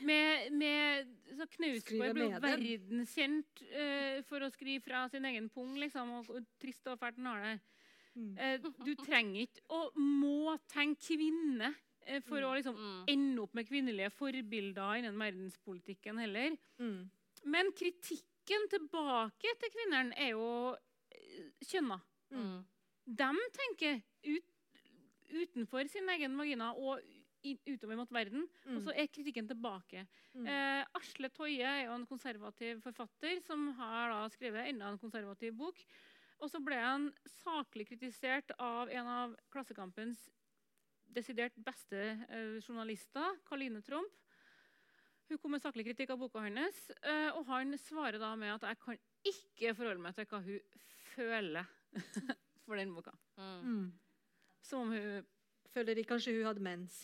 Med, med så Knausgård ble verdenskjent eh, for å skrive fra sin egen pung, liksom. Og, og trist og fælt han har det. Mm. Eh, du trenger ikke å må tenke kvinne eh, for å liksom Mm. ende opp med kvinnelige forbilder innen verdenspolitikken heller. Mm. Men kritikken tilbake til kvinnene er jo eh, kjønna. Mm. De tenker ut, utenfor sin egen vagina og utover mot verden. Mm. Og så er kritikken tilbake. Mm. Eh, Asle Toje er jo en konservativ forfatter som har da skrevet enda en konservativ bok. Og så ble han saklig kritisert av en av Klassekampens desidert beste eh, journalister, Karline Tromp. Hun kom med saklig kritikk av boka hans, eh, og han svarer da med at jeg kan ikke forholde meg til hva hun føler <laughs> for den boka. Mm. Mm. Som om hun Føler de kanskje hun hadde mens.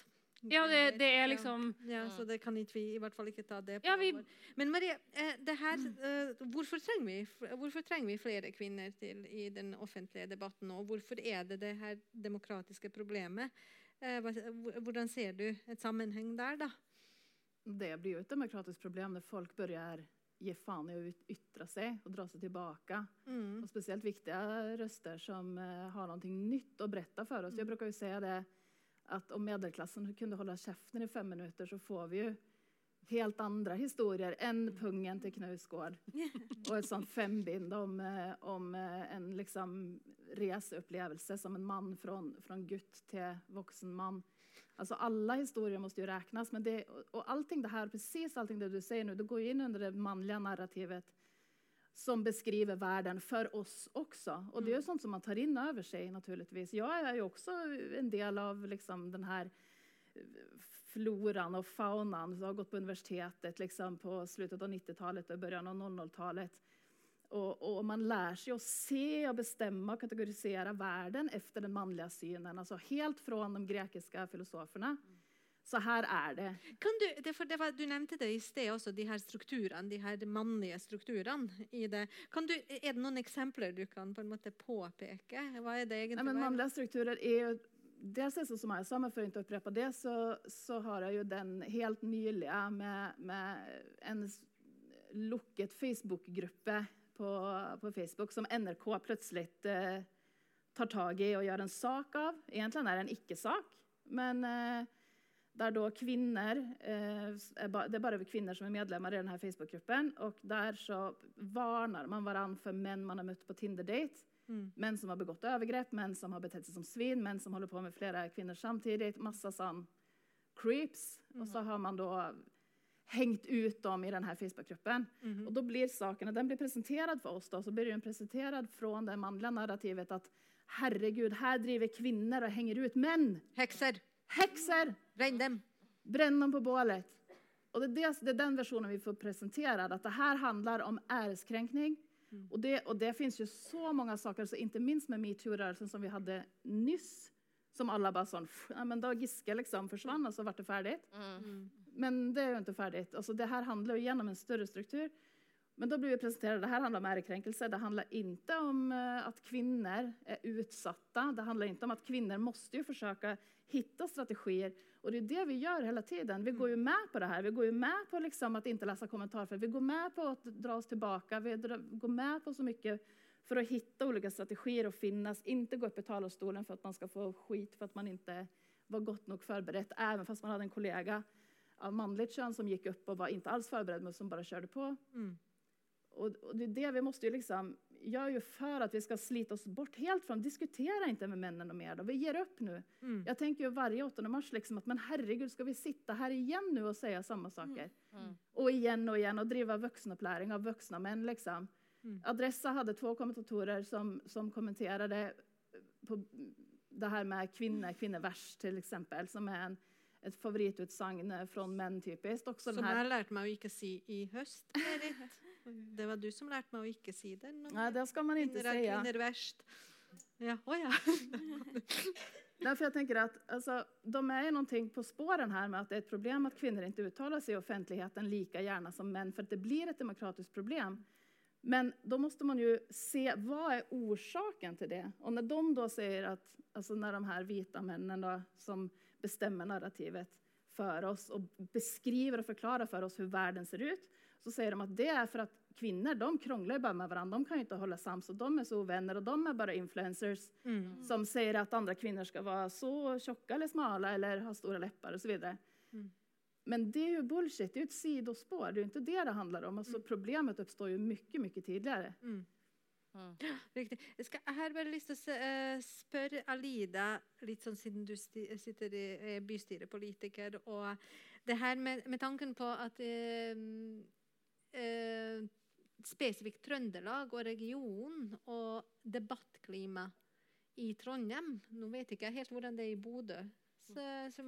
Ja, det, det er liksom Ja, så det kan ikke vi i hvert fall ikke ta det på Ja, vi- Men Marie, eh, det her, eh, hvorfor, trenger vi, hvorfor trenger vi flere kvinner til i den offentlige debatten nå? Hvorfor er det det her demokratiske problemet? Eh, Hvordan ser du et sammenheng der, da? Det blir jo et demokratisk problem når folk begynner ge faen i å ytre seg og dra seg tilbake. Mm. Og spesielt viktige røster som uh, har noe nytt å berette for oss. Jeg bruker jo si det at om medelklassen kunne holde kjeften i fem minutter, så får vi jo helt andre historier enn pungen til Knausgård. <laughs> og et sånt fembind om, eh, om eh, en liksom reiseopplevelse som en man fra från gutt til voksen man. Alltså alla historier måste ju räknas. Men det, och- allting det här, precis allting det du säger nu, det går ju in under det manliga narrativet som beskriver världen för oss också. Och det är ju sånt som man tar in över sig naturligtvis. Jag är ju också en del av liksom den här eh, floran och faunan som har gått på universitetet liksom på slutet av 90-talet och början av 00-talet. Och, och man lär sig att se och bestämma och kategorisera världen efter den manliga synen. Alltså helt från de grekiske filosoferna. Så her er det. Kan du, det, for det var, du nevnte det i sted også, de her strukturene, de her mannlige strukturene i det. Kan du, er det noen eksempler du kan på en måte påpeke? Hva er det egentlig? Nei, men er- strukturer er jo Dels är det som jag sa, men för å inte upprepa det så, så har jeg jo den helt nylige med, med en lukket Facebook-gruppe på, på Facebook som NRK plutselig eh, tar tag i og gjør en sak av. Egentlig er det en ikke-sak, men eh, der da kvinner eh, Det er bare kvinner som er medlemmer i denne Facebook-gruppen. Og der så varner man hverandre for menn man har møtt på Tinder-date. Mm. Menn som har begått overgrep, menn som har betett seg som svin, menn som holder på med flere kvinner samtidig. Masse sånn creeps. Og så har man da hengt ut dem i denne Facebook-gruppen. Mhm. Och då blir sakerna, den blir presenterad för oss då, så blir den presenterad från det manliga narrativet att herregud, här driver kvinnor och hänger ut män. Hekser. Hekser! Brenn dem. Bränn dem på bålet. Och det, är det, det är den versionen vi får presenterad, att det här handlar om äreskränkning. Och, det, och det finns ju så många saker, så inte minst med metoo-rörelsen som vi hade nyss, som alla bare sånn ja men Da Giske liksom forsvant, og så ble det ferdig. Mm. Men det er jo ikke ferdig. Altså, det her handler jo gjennom en større struktur. Men da blir vi presentert, det her handler om ærekrenkelse. Det handler ikke om at kvinner er utsatte. Det handler ikke om at kvinner måste jo forsøke hitta strategier. Og det er det vi gjør hele tiden. Vi går jo med på det her. Vi går jo med på liksom att inte läsa kommentarfält. Vi går med på å dra oss tilbake. Vi går med på så mye for å hitta olika strategier og finnes. Ikke gå opp i talerstolen for at man skal få skit for at man ikke var godt nok forberedt, Även fast man hadde en kollega av manligt kön som gick upp och var inte alls förberedd men som bara körde på. Mm. Och, och det är det vi måste ju liksom, är ju för att vi ska slita oss bort helt från, diskutera inte med männen och mer då, vi ger upp nu. Mm. Jag tänker ju varje 8 mars liksom att men herregud ska vi sitta här igen nu och säga samma saker? Mm. Och igen och igen och driva vuxenuppläring av vuxna män liksom. Mm. Adressa hade två kommentatorer som, som kommenterade på det här med kvinner, kvinnovers till exempel, som är en, ett favorittutsagn fra menn, typisk. Også Som jeg lærte meg å ikke si i høst, Berit. <laughs> Det var du som lærte meg å ikke si det. Nei, det skal man ikke si. er säga. kvinner verst. Ja, å ja. <laughs> Därför jag tänker att alltså, de är någonting på spåren här med att det är ett problem att kvinnor inte uttalar sig i offentligheten lika gärna som män för att det blir ett demokratiskt problem. Men då måste man ju se vad är orsaken till det. Och när de då säger att, alltså när de här vita männen då, som bestämmer narrativet för oss och beskriver och förklarar för oss hur världen ser ut, så säger de att det är för att kvinnor, de krånglar ju bara med varandra, de kan ju inte hålla sams och de är så ovänner och de är bara influencers Mm. som säger att andra kvinnor ska vara så tjocka eller smala eller ha stora läppar och så vidare. Mm. Men det är ju bullshit, det är ju ett sidospår, det är ju inte det det handlar om. Alltså Problemet uppstår ju mycket, mycket tidigare. Mm. Mm. <gasps> Riktig. Jeg, skal, jeg har bare lyst til å eh, spørre Alida, litt sånn siden du sitter i er bystyrepolitiker, og det her med, med tanken på at uh, uh, spesifikt Trøndelag og region og debattklima i Trondheim Nå vet ikke jeg helt hvordan det er i Bodø. Så, så.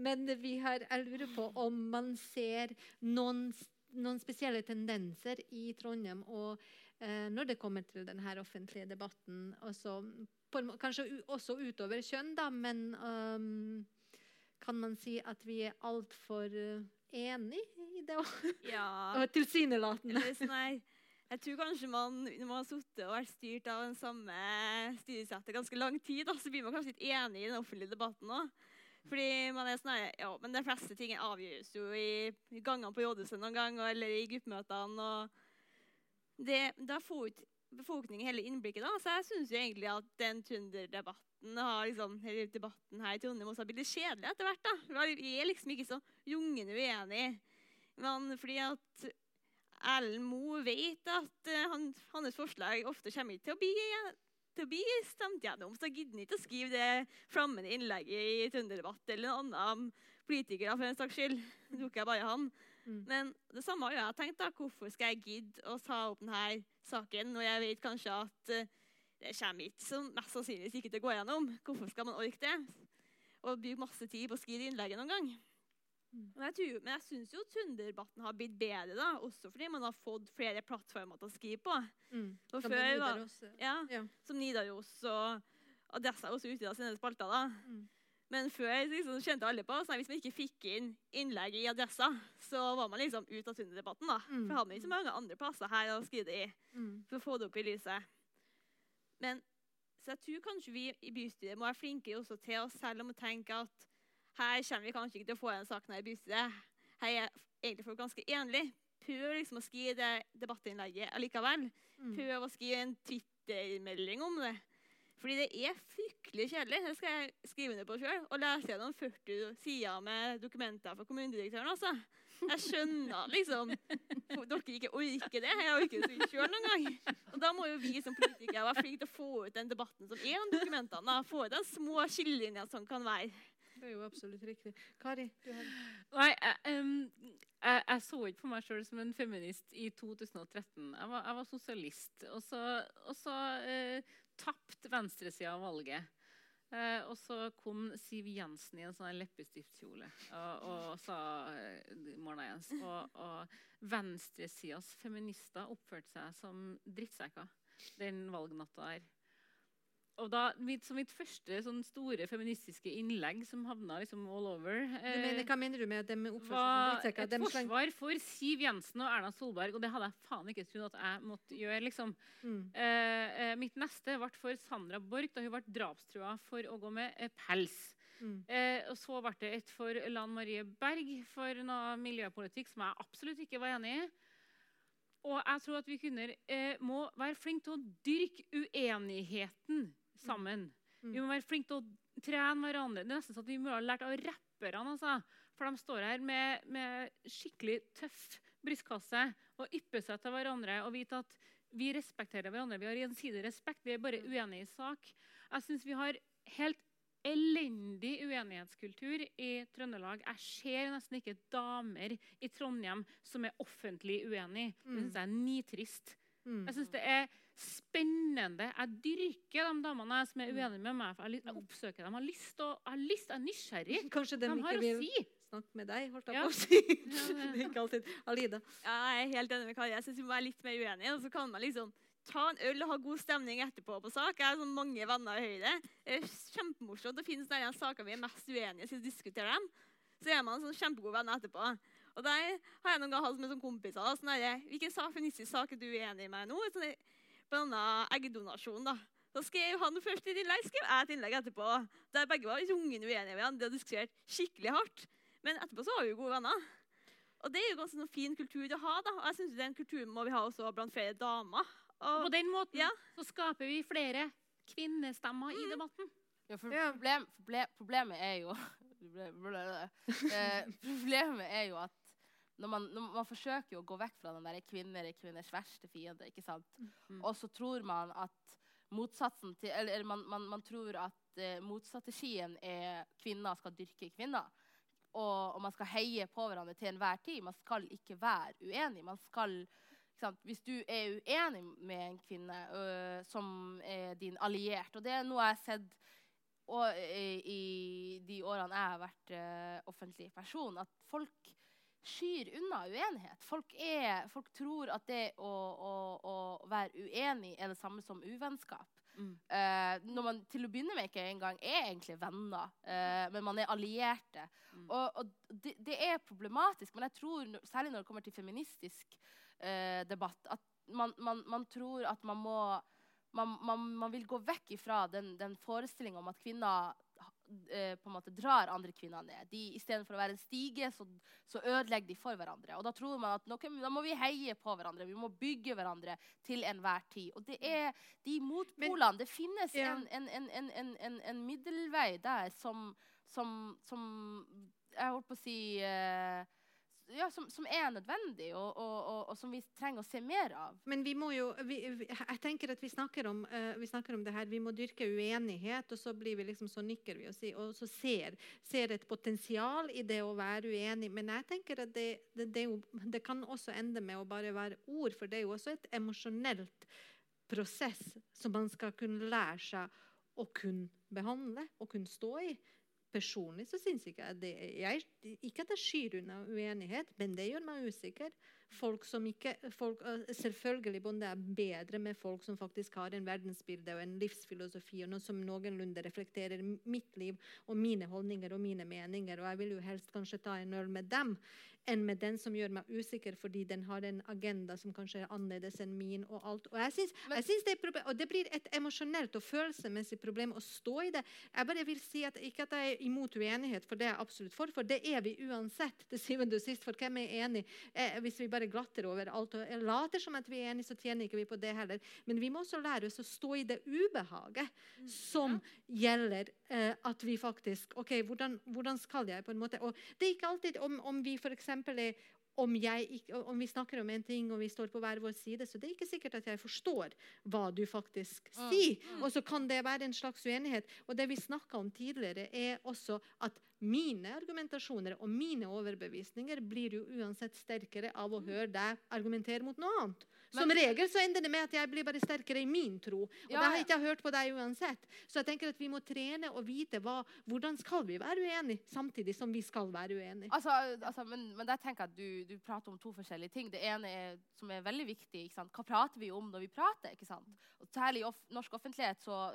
Men vi har, jeg lurer på om man ser noen, noen spesielle tendenser i Trondheim og eh, når det kommer til denne offentlige debatten. Også, på, kanskje også utover kjønn, da, men um, kan man si at vi er altfor enig enige i det? Ja. <laughs> Og tilsynelatende. Eller sånn jeg tror kanskje man, når man har sittet og vært styrt av den samme styresettet ganske lang tid, da, så blir man kanskje litt enig i den offentlige debatten òg. Fordi man er sånn ja, men de fleste ting avgjøres jo i, gangene på JS noen gang, eller i gruppemøtene. og det, Da får ikke befolkningen hele innblikket. da, Så jeg syns egentlig at den trønderdebatten liksom, debatten her i Trondheim også har blitt litt kjedelig etter hvert. da. Vi er liksom ikke så jungende uenige. Men fordi at Erlend Moe vet at eh, han, hans forslag ofte kommer ikke til å bli, til å bli stemt gjennom. Så gidder han ikke å skrive det flammende innlegget i Trønderdebatt eller en annen politiker for en saks skyld. Jeg bare han. Mm. Men det samme har jeg tenkt. da, Hvorfor skal jeg gidde å ta opp denne saken når jeg vet kanskje at eh, det kommer ikke som mest sannsynligvis ikke til å gå gjennom? Hvorfor skal man orke det? Og bruke masse tid på å skrive innlegget noen gang? Men jeg, tror, men jeg syns jo Trønderdebatten har blitt bedre, da, også fordi man har fått flere plattformer til å skrive på. Mm. Og Som før da, Ja, Ja. Som Nidaros og Adressa også utvida sine spalter. da. Mm. Men før liksom, skjønte alle på at hvis man ikke fikk inn innlegg i Adressa, så var man liksom ute av Trønderdebatten. da. Mm. For hadde man ikke så mange andre plasser her å skrive det i Mm. for å få det opp i lyset. Men så jeg tror kanskje vi i bystyret må være flinkere også til oss selv om å tenke at her kommer vi kanskje ikke til å få en sak her i bystyret. Her er egentlig folk ganske enige. Prøv liksom å skrive det debattinnlegget allikevel. Mm. Prøv å skrive en Twitter-melding om det. Fordi det er fryktelig kjedelig. Det skal jeg skrive ned på sjøl. Og lese gjennom 40 sider med dokumenter fra kommunedirektøren. altså. Jeg skjønner liksom dere ikke orker det. Jeg orker det ikke sjøl noen gang. Og da må jo vi som politikere være flinke til å få ut den debatten som er om dokumentene. da. Få ut de små skillelinjene som kan være. Det er jo absolutt riktig. Kari, du har Nei, jeg, um, jeg, jeg så ikke på meg sjøl som en feminist i 2013. Jeg var, jeg var sosialist. Og så, og så eh, tapte venstresida valget. Eh, og så kom Siv Jensen i en sånn leppestiftkjole og, og sa eh, Morna Jens. Og, og venstresidas feminister oppførte seg som drittsekker den valgnatta der. Og da, mitt, så mitt første sånn store feministiske innlegg som havna liksom all over du eh, mener, Hva mener du med at de seg var et Dem forsvar for Siv Jensen og Erna Solberg, og det hadde jeg faen ikke trodd at jeg måtte gjøre. liksom. Mm. Eh, eh, mitt neste ble for Sandra Borch da hun ble drapstrua for å gå med eh, pels. Mm. Eh, og så ble det et for Lan Marie Berg for noe miljøpolitikk som jeg absolutt ikke var enig i. Og jeg tror at vi kvinner eh, må være flinke til å dyrke uenigheten sammen. Mm. Vi må være flinke til å trene hverandre. Det er nesten sånn at Vi må ha lært av rapperne. Altså. For de står her med, med skikkelig tøff brystkasse og ypper seg til hverandre og vite at vi respekterer hverandre. Vi har gjensidig respekt. Vi er bare uenige i sak. Jeg syns vi har helt elendig uenighetskultur i Trøndelag. Jeg ser nesten ikke damer i Trondheim som er offentlig uenige. Det syns jeg er nitrist. Mm. Jeg syns det er spennende. Jeg dyrker de damene som er uenige med meg. for Jeg, jeg oppsøker dem. Jeg har lyst til jeg jeg er nysgjerrig. <laughs> Kanskje de De ikke har å vil si. snakke med deg, holdt jeg Ja. på å si. <laughs> <laughs> Det er ikke alltid. Alida. Ja, jeg er helt enig med Kari. Jeg synes vi må være litt mer uenige. Og så kan man liksom ta en øl og ha god stemning etterpå på sak. Jeg har sånn mange venner i Høyre. Det er kjempemorsomt å finne sånne saker vi er mest uenige i, så diskutere dem. Så er man sånn kjempegode venner etterpå. Og der har jeg noen ganger hatt med sånn kompiser. da, Sånn der, Hvilken feministisk sak er du uenig med nå? Sånn, der, Blant annet eggdonasjon. da. Da skrev han først et innlegg, skrev jeg et innlegg etterpå. Der begge var rungende uenige med hverandre og diskutert skikkelig hardt. Men etterpå så var vi jo gode venner. Og det er jo ganske sånn fin kultur å ha. da. Og jeg synes Den kulturen må vi ha også blant flere damer. Og på den måten Ja. så skaper vi flere kvinnestemmer i debatten. Ja, for problem, problemet er jo <laughs> eh, Problemet er jo at når man, når man forsøker å gå vekk fra den der kvinner er kvinners verste fiende, ikke sant? Mm. Og så tror man at motsatsen til Eller, man, man, man tror at eh, motstrategien er kvinner skal dyrke kvinner. Og, og man skal heie på hverandre til enhver tid. Man skal ikke være uenig. Man skal ikke sant? Hvis du er uenig med en kvinne øh, som er din alliert Og det er noe jeg har sett og, i, i de årene jeg har vært øh, offentlig person, at folk skyr unna uenighet. Folk, er, folk tror at det å, å, å være uenig er det samme som uvennskap. Mm. Uh, når man til å begynne med ikke engang er egentlig venner, uh, men man er allierte. Mm. Og, og det, det er problematisk, men jeg tror, særlig når det kommer til feministisk uh, debatt, at man, man, man tror at man må man, man, man vil gå vekk ifra den, den forestillinga om at kvinner på en måte drar andre kvinner ned. De, Istedenfor å være en stige, så, så ødelegger de for hverandre. Og da tror man at noe, da må vi heie på hverandre. Vi må bygge hverandre til enhver tid. Og det er de motpolene. Det finnes Ja. en, en, en, en, en, en, en middelvei der som, som, som Jeg holdt på å si eh, ja, som, som er nødvendig, og, og, og, og som vi trenger å se mer av. Men vi må jo vi, Jeg tenker at vi snakker, om, uh, vi snakker om det her. Vi må dyrke uenighet, og så blir vi liksom, så nikker vi og, si, og så ser, ser et potensial i det å være uenig. Men jeg tenker at det, det, det, jo, det kan også ende med å bare være ord, for det er jo også et emosjonelt prosess som man skal kunne lære seg å kunne behandle og kunne stå i. Personlig så syns ikke jeg det jeg, Ikke at jeg skyr unna uenighet, men det gjør meg usikker. Folk som ikke, folk, selvfølgelig Bonde er bedre med folk som faktisk har en verdensbilde og en livsfilosofi, og noe som noenlunde reflekterer mitt liv og mine holdninger og mine meninger. Og jeg vil jo helst kanskje ta en øl med dem enn med den som gjør meg usikker fordi den har en agenda som kanskje er annerledes enn min. Og alt. Og jeg synes, jeg synes det, er proble- og det blir et emosjonelt og følelsesmessig problem å stå i det. Jeg bare vil si at Ikke at jeg er imot uenighet, for det er jeg absolutt for. For det er vi uansett. <laughs> til syvende og sist, For hvem er enig? Eh, hvis vi bare glatter over alt og later som at vi er enige, så tjener ikke vi på det heller. Men vi må også lære oss å stå i det ubehaget som gjelder eh, at vi faktisk OK, hvordan, hvordan skal jeg på en måte Og det er ikke alltid om, om vi f.eks. er om, jeg, ikke- om vi snakker om en ting og vi står på hver vår side, så det er ikke sikkert at jeg forstår hva du faktisk Mm, sier. Og så kan det være en slags uenighet. Og det vi snakka om tidligere, er også at mine argumentasjoner og mine overbevisninger blir jo uansett sterkere av å høre deg argumentere mot noe annet. Som Men- regel så ender det med at jeg blir bare sterkere i min tro. Og Ja, det har jeg ikke hørt på deg uansett. Så jeg tenker at vi må trene og vite hva, hvordan skal vi være uenige, samtidig som vi skal være uenige. Altså, altså, men, men der tenker jeg at du, du prater om to forskjellige ting. Det ene er, som er veldig viktig. Hva prater vi om når vi prater? Ikke sant? Og særlig i off norsk offentlighet så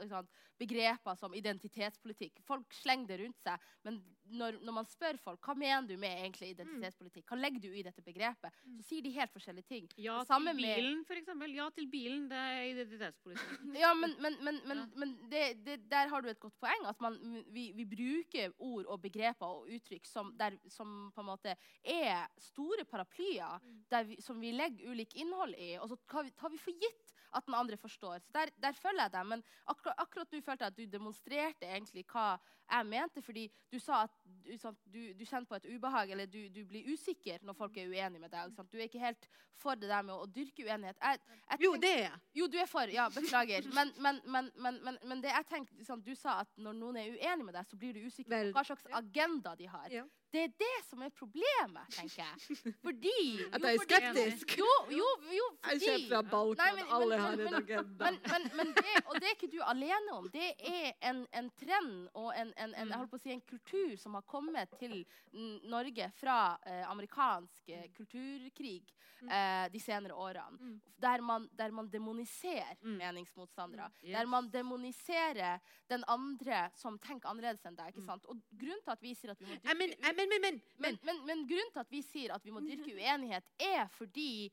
begreper som identitetspolitikk. Folk slenger det rundt seg. Men når, når man spør folk hva mener du med egentlig identitetspolitikk, hva legger du i dette begrepet, så sier de helt forskjellige ting. Ja samme med- bilen, eksempel. Ja til bilen, det er identitetspolitikk. Ja, men, men, men, men, men det, det, der har du et godt poeng. At man, vi, vi bruker ord og begreper og uttrykk som, der, som på en måte er store paraplyer der vi, som vi legger ulik innhold i, og så tar vi, tar vi for gitt at den andre forstår. Så der, der følger jeg deg. Men akkurat, akkurat nå følte at du demonstrerte egentlig hva jeg mente, fordi du sa at du, sant, du, du kjenner på et ubehag, eller du, du blir usikker når folk er uenige med deg. sant? Du er ikke helt for det der med å, å dyrke uenighet. Jeg, jeg Jo, det er jeg. jo, du er for. Ja, beklager. Men, men, men, men, men, men det jeg tenkte, sant, du sa at når noen er uenig med deg, så blir du usikker Vel, på hva slags agenda de har. Ja. Det er det som er problemet, tenker jeg. <laughs> Fordi At jeg er skeptisk. Jo, jo, jo fordi Jeg kommer fra Balkan, Nei, men- alle men- har en agenda. men, det, og det er ikke du alene om. Det er en, en trend og en, en, en, jeg holdt på å si, en kultur som har kommet til mm, Norge fra eh, amerikansk eh, kulturkrig eh, de senere årene. Mm. Der, man, der man demoniserer Mm. meningsmotstandere. Mm, Der man demoniserer den andre som tenker annerledes enn deg. ikke Mm. sant? Og grunnen til at vi sier at vi må Nei, Men, men, men, men, grunnen til at vi sier at vi må dyrke uenighet, er fordi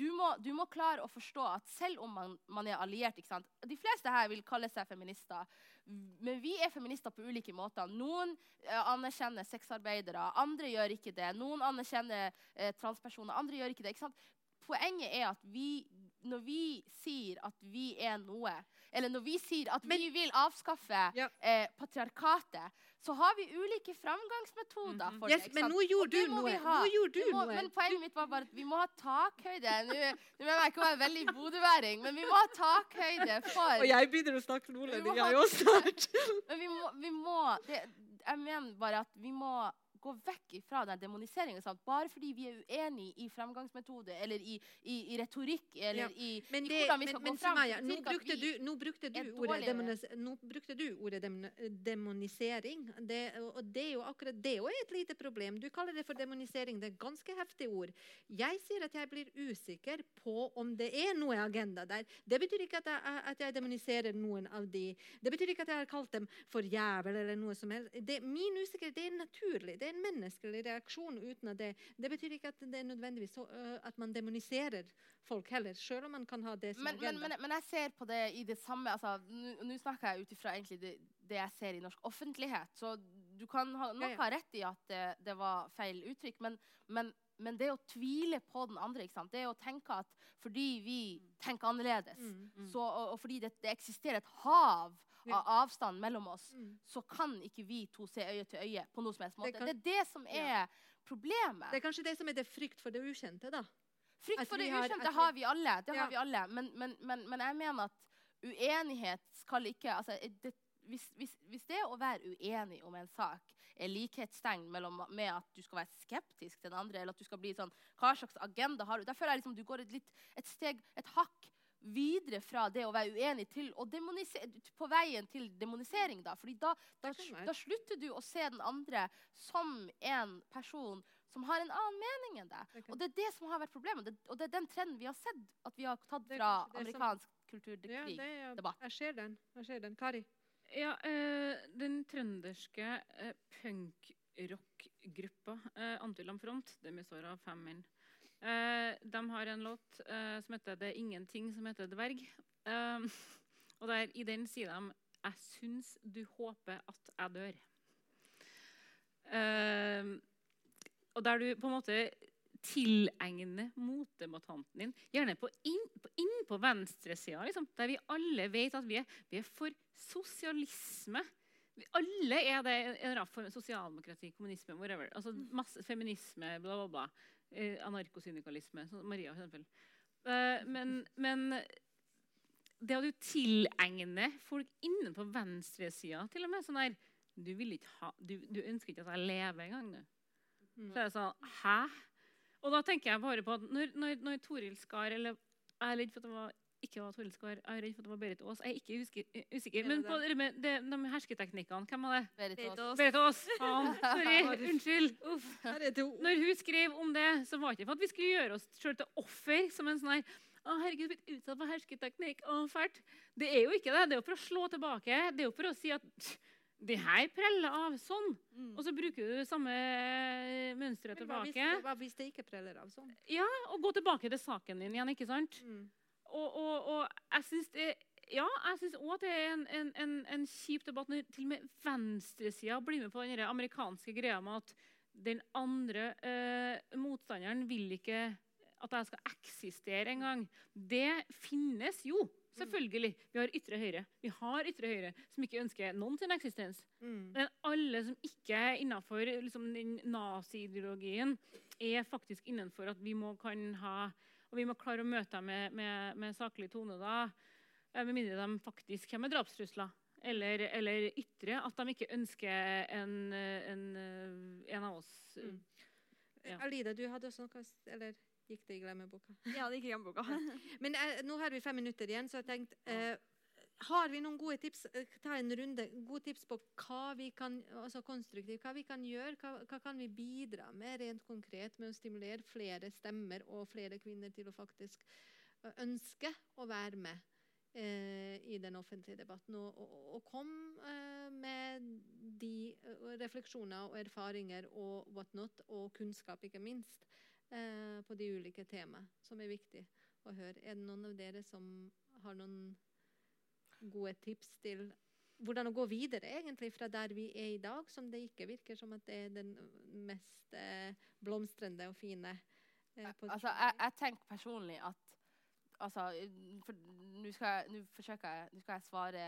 du må, du må klare å forstå at selv om man, man er alliert? De fleste her vil kalle seg feminister. Men vi er feminister på ulike måter. Noen eh, anerkjenner sexarbeidere, andre gjør ikke det. Noen anerkjenner eh, transpersoner, andre gjør ikke det. ikke? Poenget er at vi, når vi sier at vi er noe, eller når vi sier at vi vil avskaffe Ja. eh, patriarkatet, så har vi ulike framgangsmetoder for yes, det. ikke men nå gjorde du noe. Nå gjorde du må, noe. men poenget mitt var bare at vi må ha takhøyde. Nå nå mener jeg ikke være veldig bodøværing, men vi må ha takhøyde for Og jeg begynner å snakke nordlending, jeg òg snart. <laughs> Men vi må, vi må det, Jeg mener bare at vi må gå vekk fra den demoniseringen. sant? Bare fordi vi er uenige i fremgangsmetode eller i, i, i retorikk eller Ja, i, Men, i hvordan vi skal men gå fram. Sumaya, nå brukte, du, nå, brukte du ordet demonis, nå brukte du ordet demonisering. Det, og det er jo akkurat det òg et lite problem. Du kaller det for demonisering. Det er et ganske heftig ord. Jeg sier at jeg blir usikker på om det er noe agenda der. Det betyr ikke at jeg, at jeg demoniserer noen av de. Det betyr ikke at jeg har kalt dem for jævel eller noe som helst. Det, min usikkerhet det er naturlig. Det er en menneskelig reaksjon uten at det Det betyr ikke at det er nødvendigvis så, uh, at man demoniserer folk heller, selv om man kan ha det som men, men, agenda. men, men jeg ser på det i det samme altså, Nå snakker jeg ut ifra det, det jeg ser i norsk offentlighet. Så du kan ha, nok Ja, ja. ha rett i at det, det var feil uttrykk. Men, men, men det å tvile på den andre, det å tenke at fordi vi tenker annerledes, Mm, mm. så, og, og fordi det, det eksisterer et hav. Av avstand mellom oss, Mm. så kan ikke vi to se øye til øye på noe som helst måte. kan- Det, er det som Ja. er problemet. Det er kanskje det som er det frykt for det ukjente, da. Frykt for det ukjente har, har vi alle. Det Ja. har vi alle. Men, men, men, men jeg mener at uenighet skal ikke altså, det, hvis, hvis, hvis det å være uenig om en sak er likhetstegn med at du skal være skeptisk til den andre, eller at du skal bli sånn Hva slags agenda har du? Da føler jeg liksom du går et, litt, et steg, et hakk videre fra det å være uenig til å på veien til demonisering. da. Fordi da, da, da slutter du å se den andre som en person som har en annen mening enn deg. Og det er det som har vært problemet. Det, og det er den trenden vi har sett at vi har tatt fra amerikansk som- Ja, kulturkrig. det er, debatt. jeg ser den. Jeg ser den. Kari? Ja, øh, den trønderske øh, punkrockgruppa øh, Antilam Front. Demisora består Eh, de har en låt uh, som heter 'Det er ingenting som heter dverg'. Uh, og der, I den sier de 'Jeg syns du håper at jeg dør'. Eh, og der du på en måte tilegner motdebattanten din, gjerne på inn på, inn på venstresida, liksom, der vi alle vet at vi er, vi er for sosialisme. Vi alle er det. En eller annen form sosialdemokrati, kommunisme, whatever. Altså masse feminisme, bla, bla, bla. Eh, anarkosyndikalisme. Sånn Maria, for eksempel. Eh, men, men det at du tilegner folk innenfor venstresida til og med sånn der, du, ha, du, du ønsker ikke at jeg lever engang. du. Så er det sånn Hæ? Og da tenker jeg bare på at når, når, når Toril Skar eller Jeg er redd for at det var, ikke var Toril jeg er redd for at det var Berit Aas. Jeg er ikke usikker. usikker. Men på det med de, de hersketeknikkene, hvem var det? Berit Aas. Aas. <laughs> Sorry. Unnskyld. Uff. Når hun skrev om det, så var det ikke for at vi skulle gjøre oss sjøl til offer. som en sånn her, å, herregud, blitt utsatt for hersketeknikk. Å, fælt. Det er jo ikke det. Det er jo for å slå tilbake. Det er jo for å si at det her preller av sånn. Mm. Og så bruker du samme mønsteret hva hvis, tilbake. hva hvis det ikke preller av sånn? Ja, Og gå tilbake til saken din igjen, ikke sant? Mm. Og, og, og jeg syns det ja, jeg syns òg at det er en, en, en, en kjip debatt når til og med venstresida blir med på den amerikanske greia med at den andre eh, motstanderen vil ikke at jeg skal eksistere engang. Det finnes jo, selvfølgelig. Vi har ytre høyre. Vi har ytre høyre som ikke ønsker noen sin eksistens. Mm. Men alle som ikke er innenfor liksom, den nazi-ideologien, er faktisk innenfor at vi må kan ha Og vi må klare å møte dem med, med, med saklig tone, da. eh, Med mindre de faktisk kommer med drapstrusler. Eller, eller ytre at de ikke ønsker en, en, en av oss. Mm. Ja. Alida, du hadde også noe Eller gikk det i glemmeboka? Ja, det gikk i glemmeboka. <laughs> Men eh, nå har vi fem minutter igjen, så jeg tenkte eh, Har vi noen gode tips eh, Ta en runde. Gode tips på hva vi kan altså konstruktivt, hva vi kan gjøre? Hva, hva kan vi bidra med rent konkret med å stimulere flere stemmer og flere kvinner til å faktisk ønske å være med eh, i den offentlige debatten? Og, og, og kom eh, med de refleksjoner og erfaringer og whatnot, og kunnskap, ikke minst, eh, på de ulike temaene som er viktig å høre. Er det noen av dere som har noen gode tips til hvordan å gå videre egentlig fra der vi er i dag, som det ikke virker som at det er den mest eh, blomstrende og fine eh. Altså, jeg, jeg tenker personlig at altså, Nå skal, forsøker jeg Nå skal jeg svare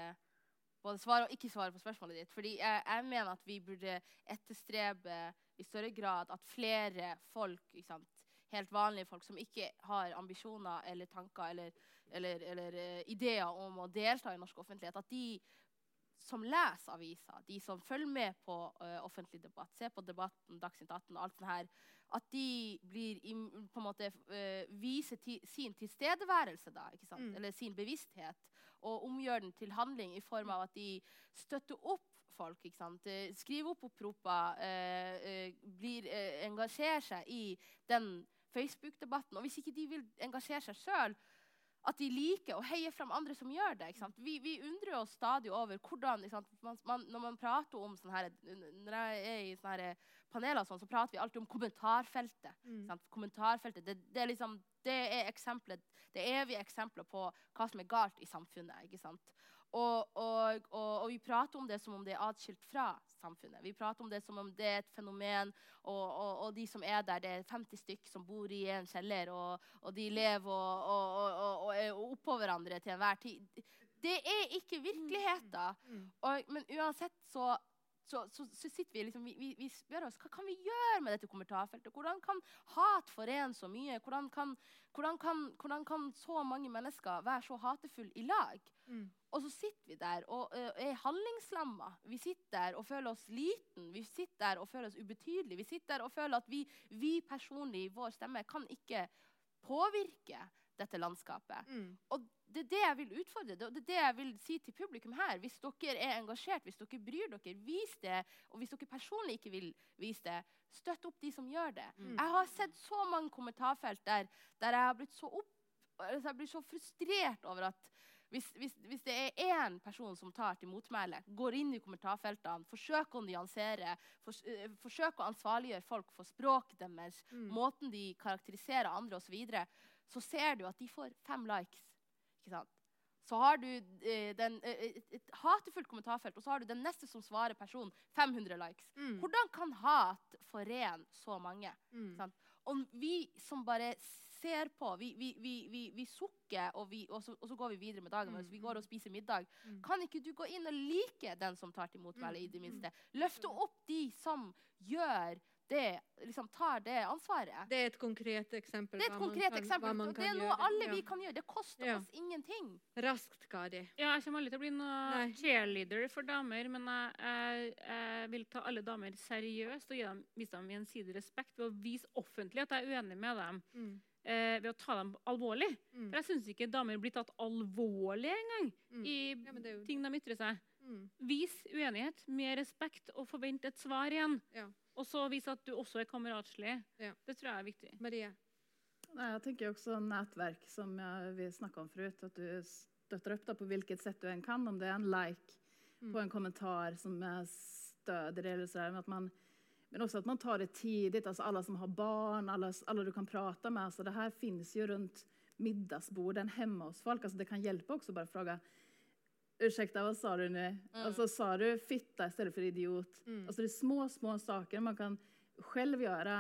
både svare og ikke svare på spørsmålet ditt. Fordi jeg, jeg mener at vi burde etterstrebe i større grad at flere folk, sant, helt vanlige folk som ikke har ambisjoner eller tanker eller, eller, eller eh, ideer om å delta i norsk offentlighet, at de som leser aviser, de som følger med på uh, offentlig debatt, ser på debatten Dagsnytt 18 og alt sånt her, at de blir i, på en måte uh, viser ti, sin tilstedeværelse da, ikke sant? Mm. eller sin bevissthet, og omgjør den til handling i form av at de støtter opp folk. ikke sant? Skriver opp opproper, uh, blir, engasjerer seg i den Facebook-debatten. Og hvis ikke de vil engasjere seg sjøl, at de liker å heie fram andre som gjør det. Vi, vi undrer oss stadig over hvordan? Man, man, Når man prater om sånne her, Når jeg er i sånne her paneler, sånn, så prater vi alltid om kommentarfeltet. Mm. Kommentarfeltet, det, det, er liksom, det er eksempelet, det evige eksempler på hva som er galt i samfunnet. Og, og, og, og vi prater om det som om det er atskilt fra samfunnet. Vi prater om det som om det er et fenomen, og, og, og de som er der, det er 50 stykk som bor i en kjeller, og, og de lever og, og, og, og er oppå hverandre til enhver tid. Det er ikke virkeligheten. Mm. Og, men uansett så, så, så, så sitter vi liksom vi, vi, vi spør oss hva kan vi gjøre med dette kommentarfeltet. Hvordan kan hat forene så mye? Hvordan kan, hvordan, kan, hvordan kan så mange mennesker være så hatefulle i lag? Mm. Og så sitter vi der og ø, er handlingslamma. Vi sitter der og føler oss liten. Vi sitter der og føler oss ubetydelige. Vi sitter der og føler at vi, vi personlig, vår stemme, kan ikke påvirke dette landskapet. Mm. Og det er det jeg vil utfordre. Det, og det er det jeg vil si til publikum her. Hvis dere er engasjert, hvis dere bryr dere, vis det. Og hvis dere personlig ikke vil vise det, støtt opp de som gjør det. Mm. Jeg har sett så mange kommentarfelt der, der jeg har blitt så opp altså jeg blir så frustrert over at Hvis, hvis, hvis det er én person som tar til motmæle, går inn i kommentarfeltene, forsøker å nyansere, for, uh, forsøker å ansvarliggjøre folk for språket deres, Mm. måten de karakteriserer andre osv., så, videre, så ser du at de får fem likes. Ikke sant? Så har du eh, den, eh, et, et hatefullt kommentarfelt, og så har du den neste som svarer personen 500 likes. Mm. Hvordan kan hat forene så mange? Mm. Sant? Og vi som bare ser på, vi, vi, vi, vi, vi sukker, og, vi, og, så, og så går vi videre med dagen vår. Mm, Vi går og spiser middag. Mm. Kan ikke du gå inn og like den som tar til motmæle, i det Mm, minste? Løfte opp de som gjør det, liksom tar det ansvaret. Det er et konkret eksempel. Det er et konkret kan- eksempel. og det er noe gjøre. alle Ja. vi kan gjøre. Det koster Ja. oss ingenting. Raskt, Kari. Ja, jeg kommer aldri til å bli noen cheerleader for damer, men jeg, jeg, jeg vil ta alle damer seriøst og gi dem, vise dem gjensidig respekt ved å vise offentlig at jeg er uenig med dem. Mm. Eh, ved å ta dem alvorlig. Mm. For jeg syns ikke damer blir tatt alvorlig engang Mm. i Ja, jo ting de ytrer seg. mm. Vis uenighet med respekt og forvent et svar igjen. Ja. Og så vis at du også er kameratslig. Ja. Det tror jeg er viktig. Marie. Nei, jeg tenker også nettverk, som jag, vi snakka om forut. At du støtter opp da, på hvilket sett du enn kan. Om det er en like Mm. på en kommentar som støder. Eller så At men, att man, men også at man tar det tidigt. Altså alle som har barn, alle, alle du kan prate med. Altså det här finns ju runt middagsborden hemma hos folk. Alltså det kan hjälpa också bare fråga Ursäkta, hva sa du nu? Altså, sa du fitta istället for idiot? Mm. Altså, det er små, små saker man kan selv gjøre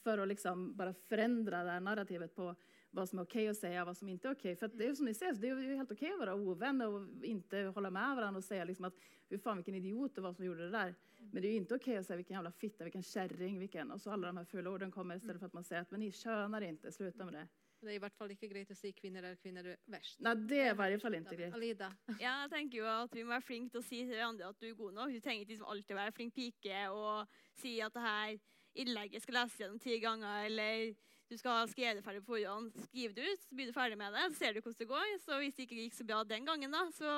for å liksom bare forandre det narrativet på vad som är okej att säga och vad som inte är okej. För det är jo som ni säger, det är ju helt okej att vara ovän och inte hålla med varandra och säga liksom att hur fan vilken idiot det var som gjorde det där. Men det är ju inte okej att säga vilken jävla fitta, vilken kärring, vilken... Och så alla de här fula orden kommer istället för att man säger att men ni könar inte, sluta med det. Det er i hvert fall ikke greit å si kvinner er kvinner er verst. Nei, det er i hvert fall ikke greit. Alida. <laughs> Ja, jeg tenker jo at vi må være flinke til å si til hverandre at du er god nok. Du trenger ikke liksom alltid være flink pike og si at det her innlegget skal leses gjennom ti ganger, eller du skal ha skrevet det ferdig på forhånd. Skriv det ut, så blir du ferdig med det, så ser du hvordan det går. Så hvis det ikke gikk så bra den gangen, da, så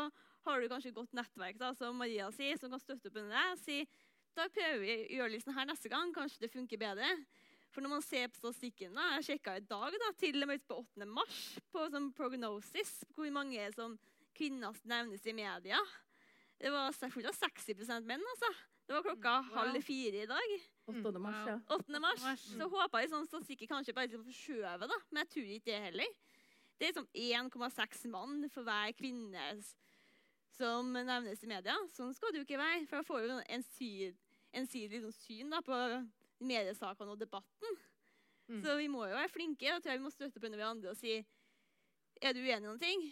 har du kanskje et godt nettverk, da, som Maria sier, som kan støtte opp under deg. Si da prøver vi å gjøre litt sånn her neste gang, kanskje det funker bedre. For når man ser på statistikken, da, jeg sjekka i dag, da, til og med på 8. mars, på sånn prognosis, hvor mange som kvinner nevnes i media. Det var selvfølgelig 60% menn, altså. Det var klokka Mm, wow. halv fire i dag. 8 mars, ja. 8. mars. Så håper jeg sånn statistikker kanskje bare liksom forskjøver, da. Men jeg tror ikke det heller. Det er liksom 1,6 mann for hver kvinne som nevnes i media. Sånn skal det jo ikke være. For da får du en syd, ensidig liksom syn da, på mediesakene og debatten. Mm. Så vi må jo være flinke. Da tror jeg vi må støtte på hverandre og si Er du uenig i noen ting?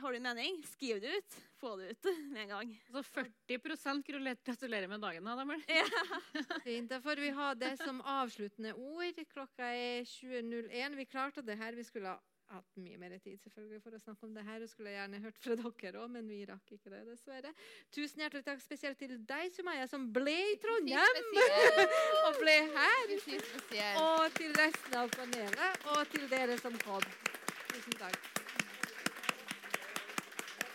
Har du en mening? Skriv det ut. Få det ut <laughs> med en gang. Så 40 gratulerer med dagen, da, Ja. <laughs> Fint. Da får vi ha det som avsluttende ord. Klokka er 20.01. Vi klarte det her. Vi skulle ha hatt mye mer tid selvfølgelig for å snakke om det her. og skulle gjerne hørt fra dere òg, men vi rakk ikke det, dessverre. Tusen hjertelig takk spesielt til deg, Sumaya, som ble i Trondheim <laughs> og ble her. Og til resten av panelet, og til dere som kom. Tusen takk.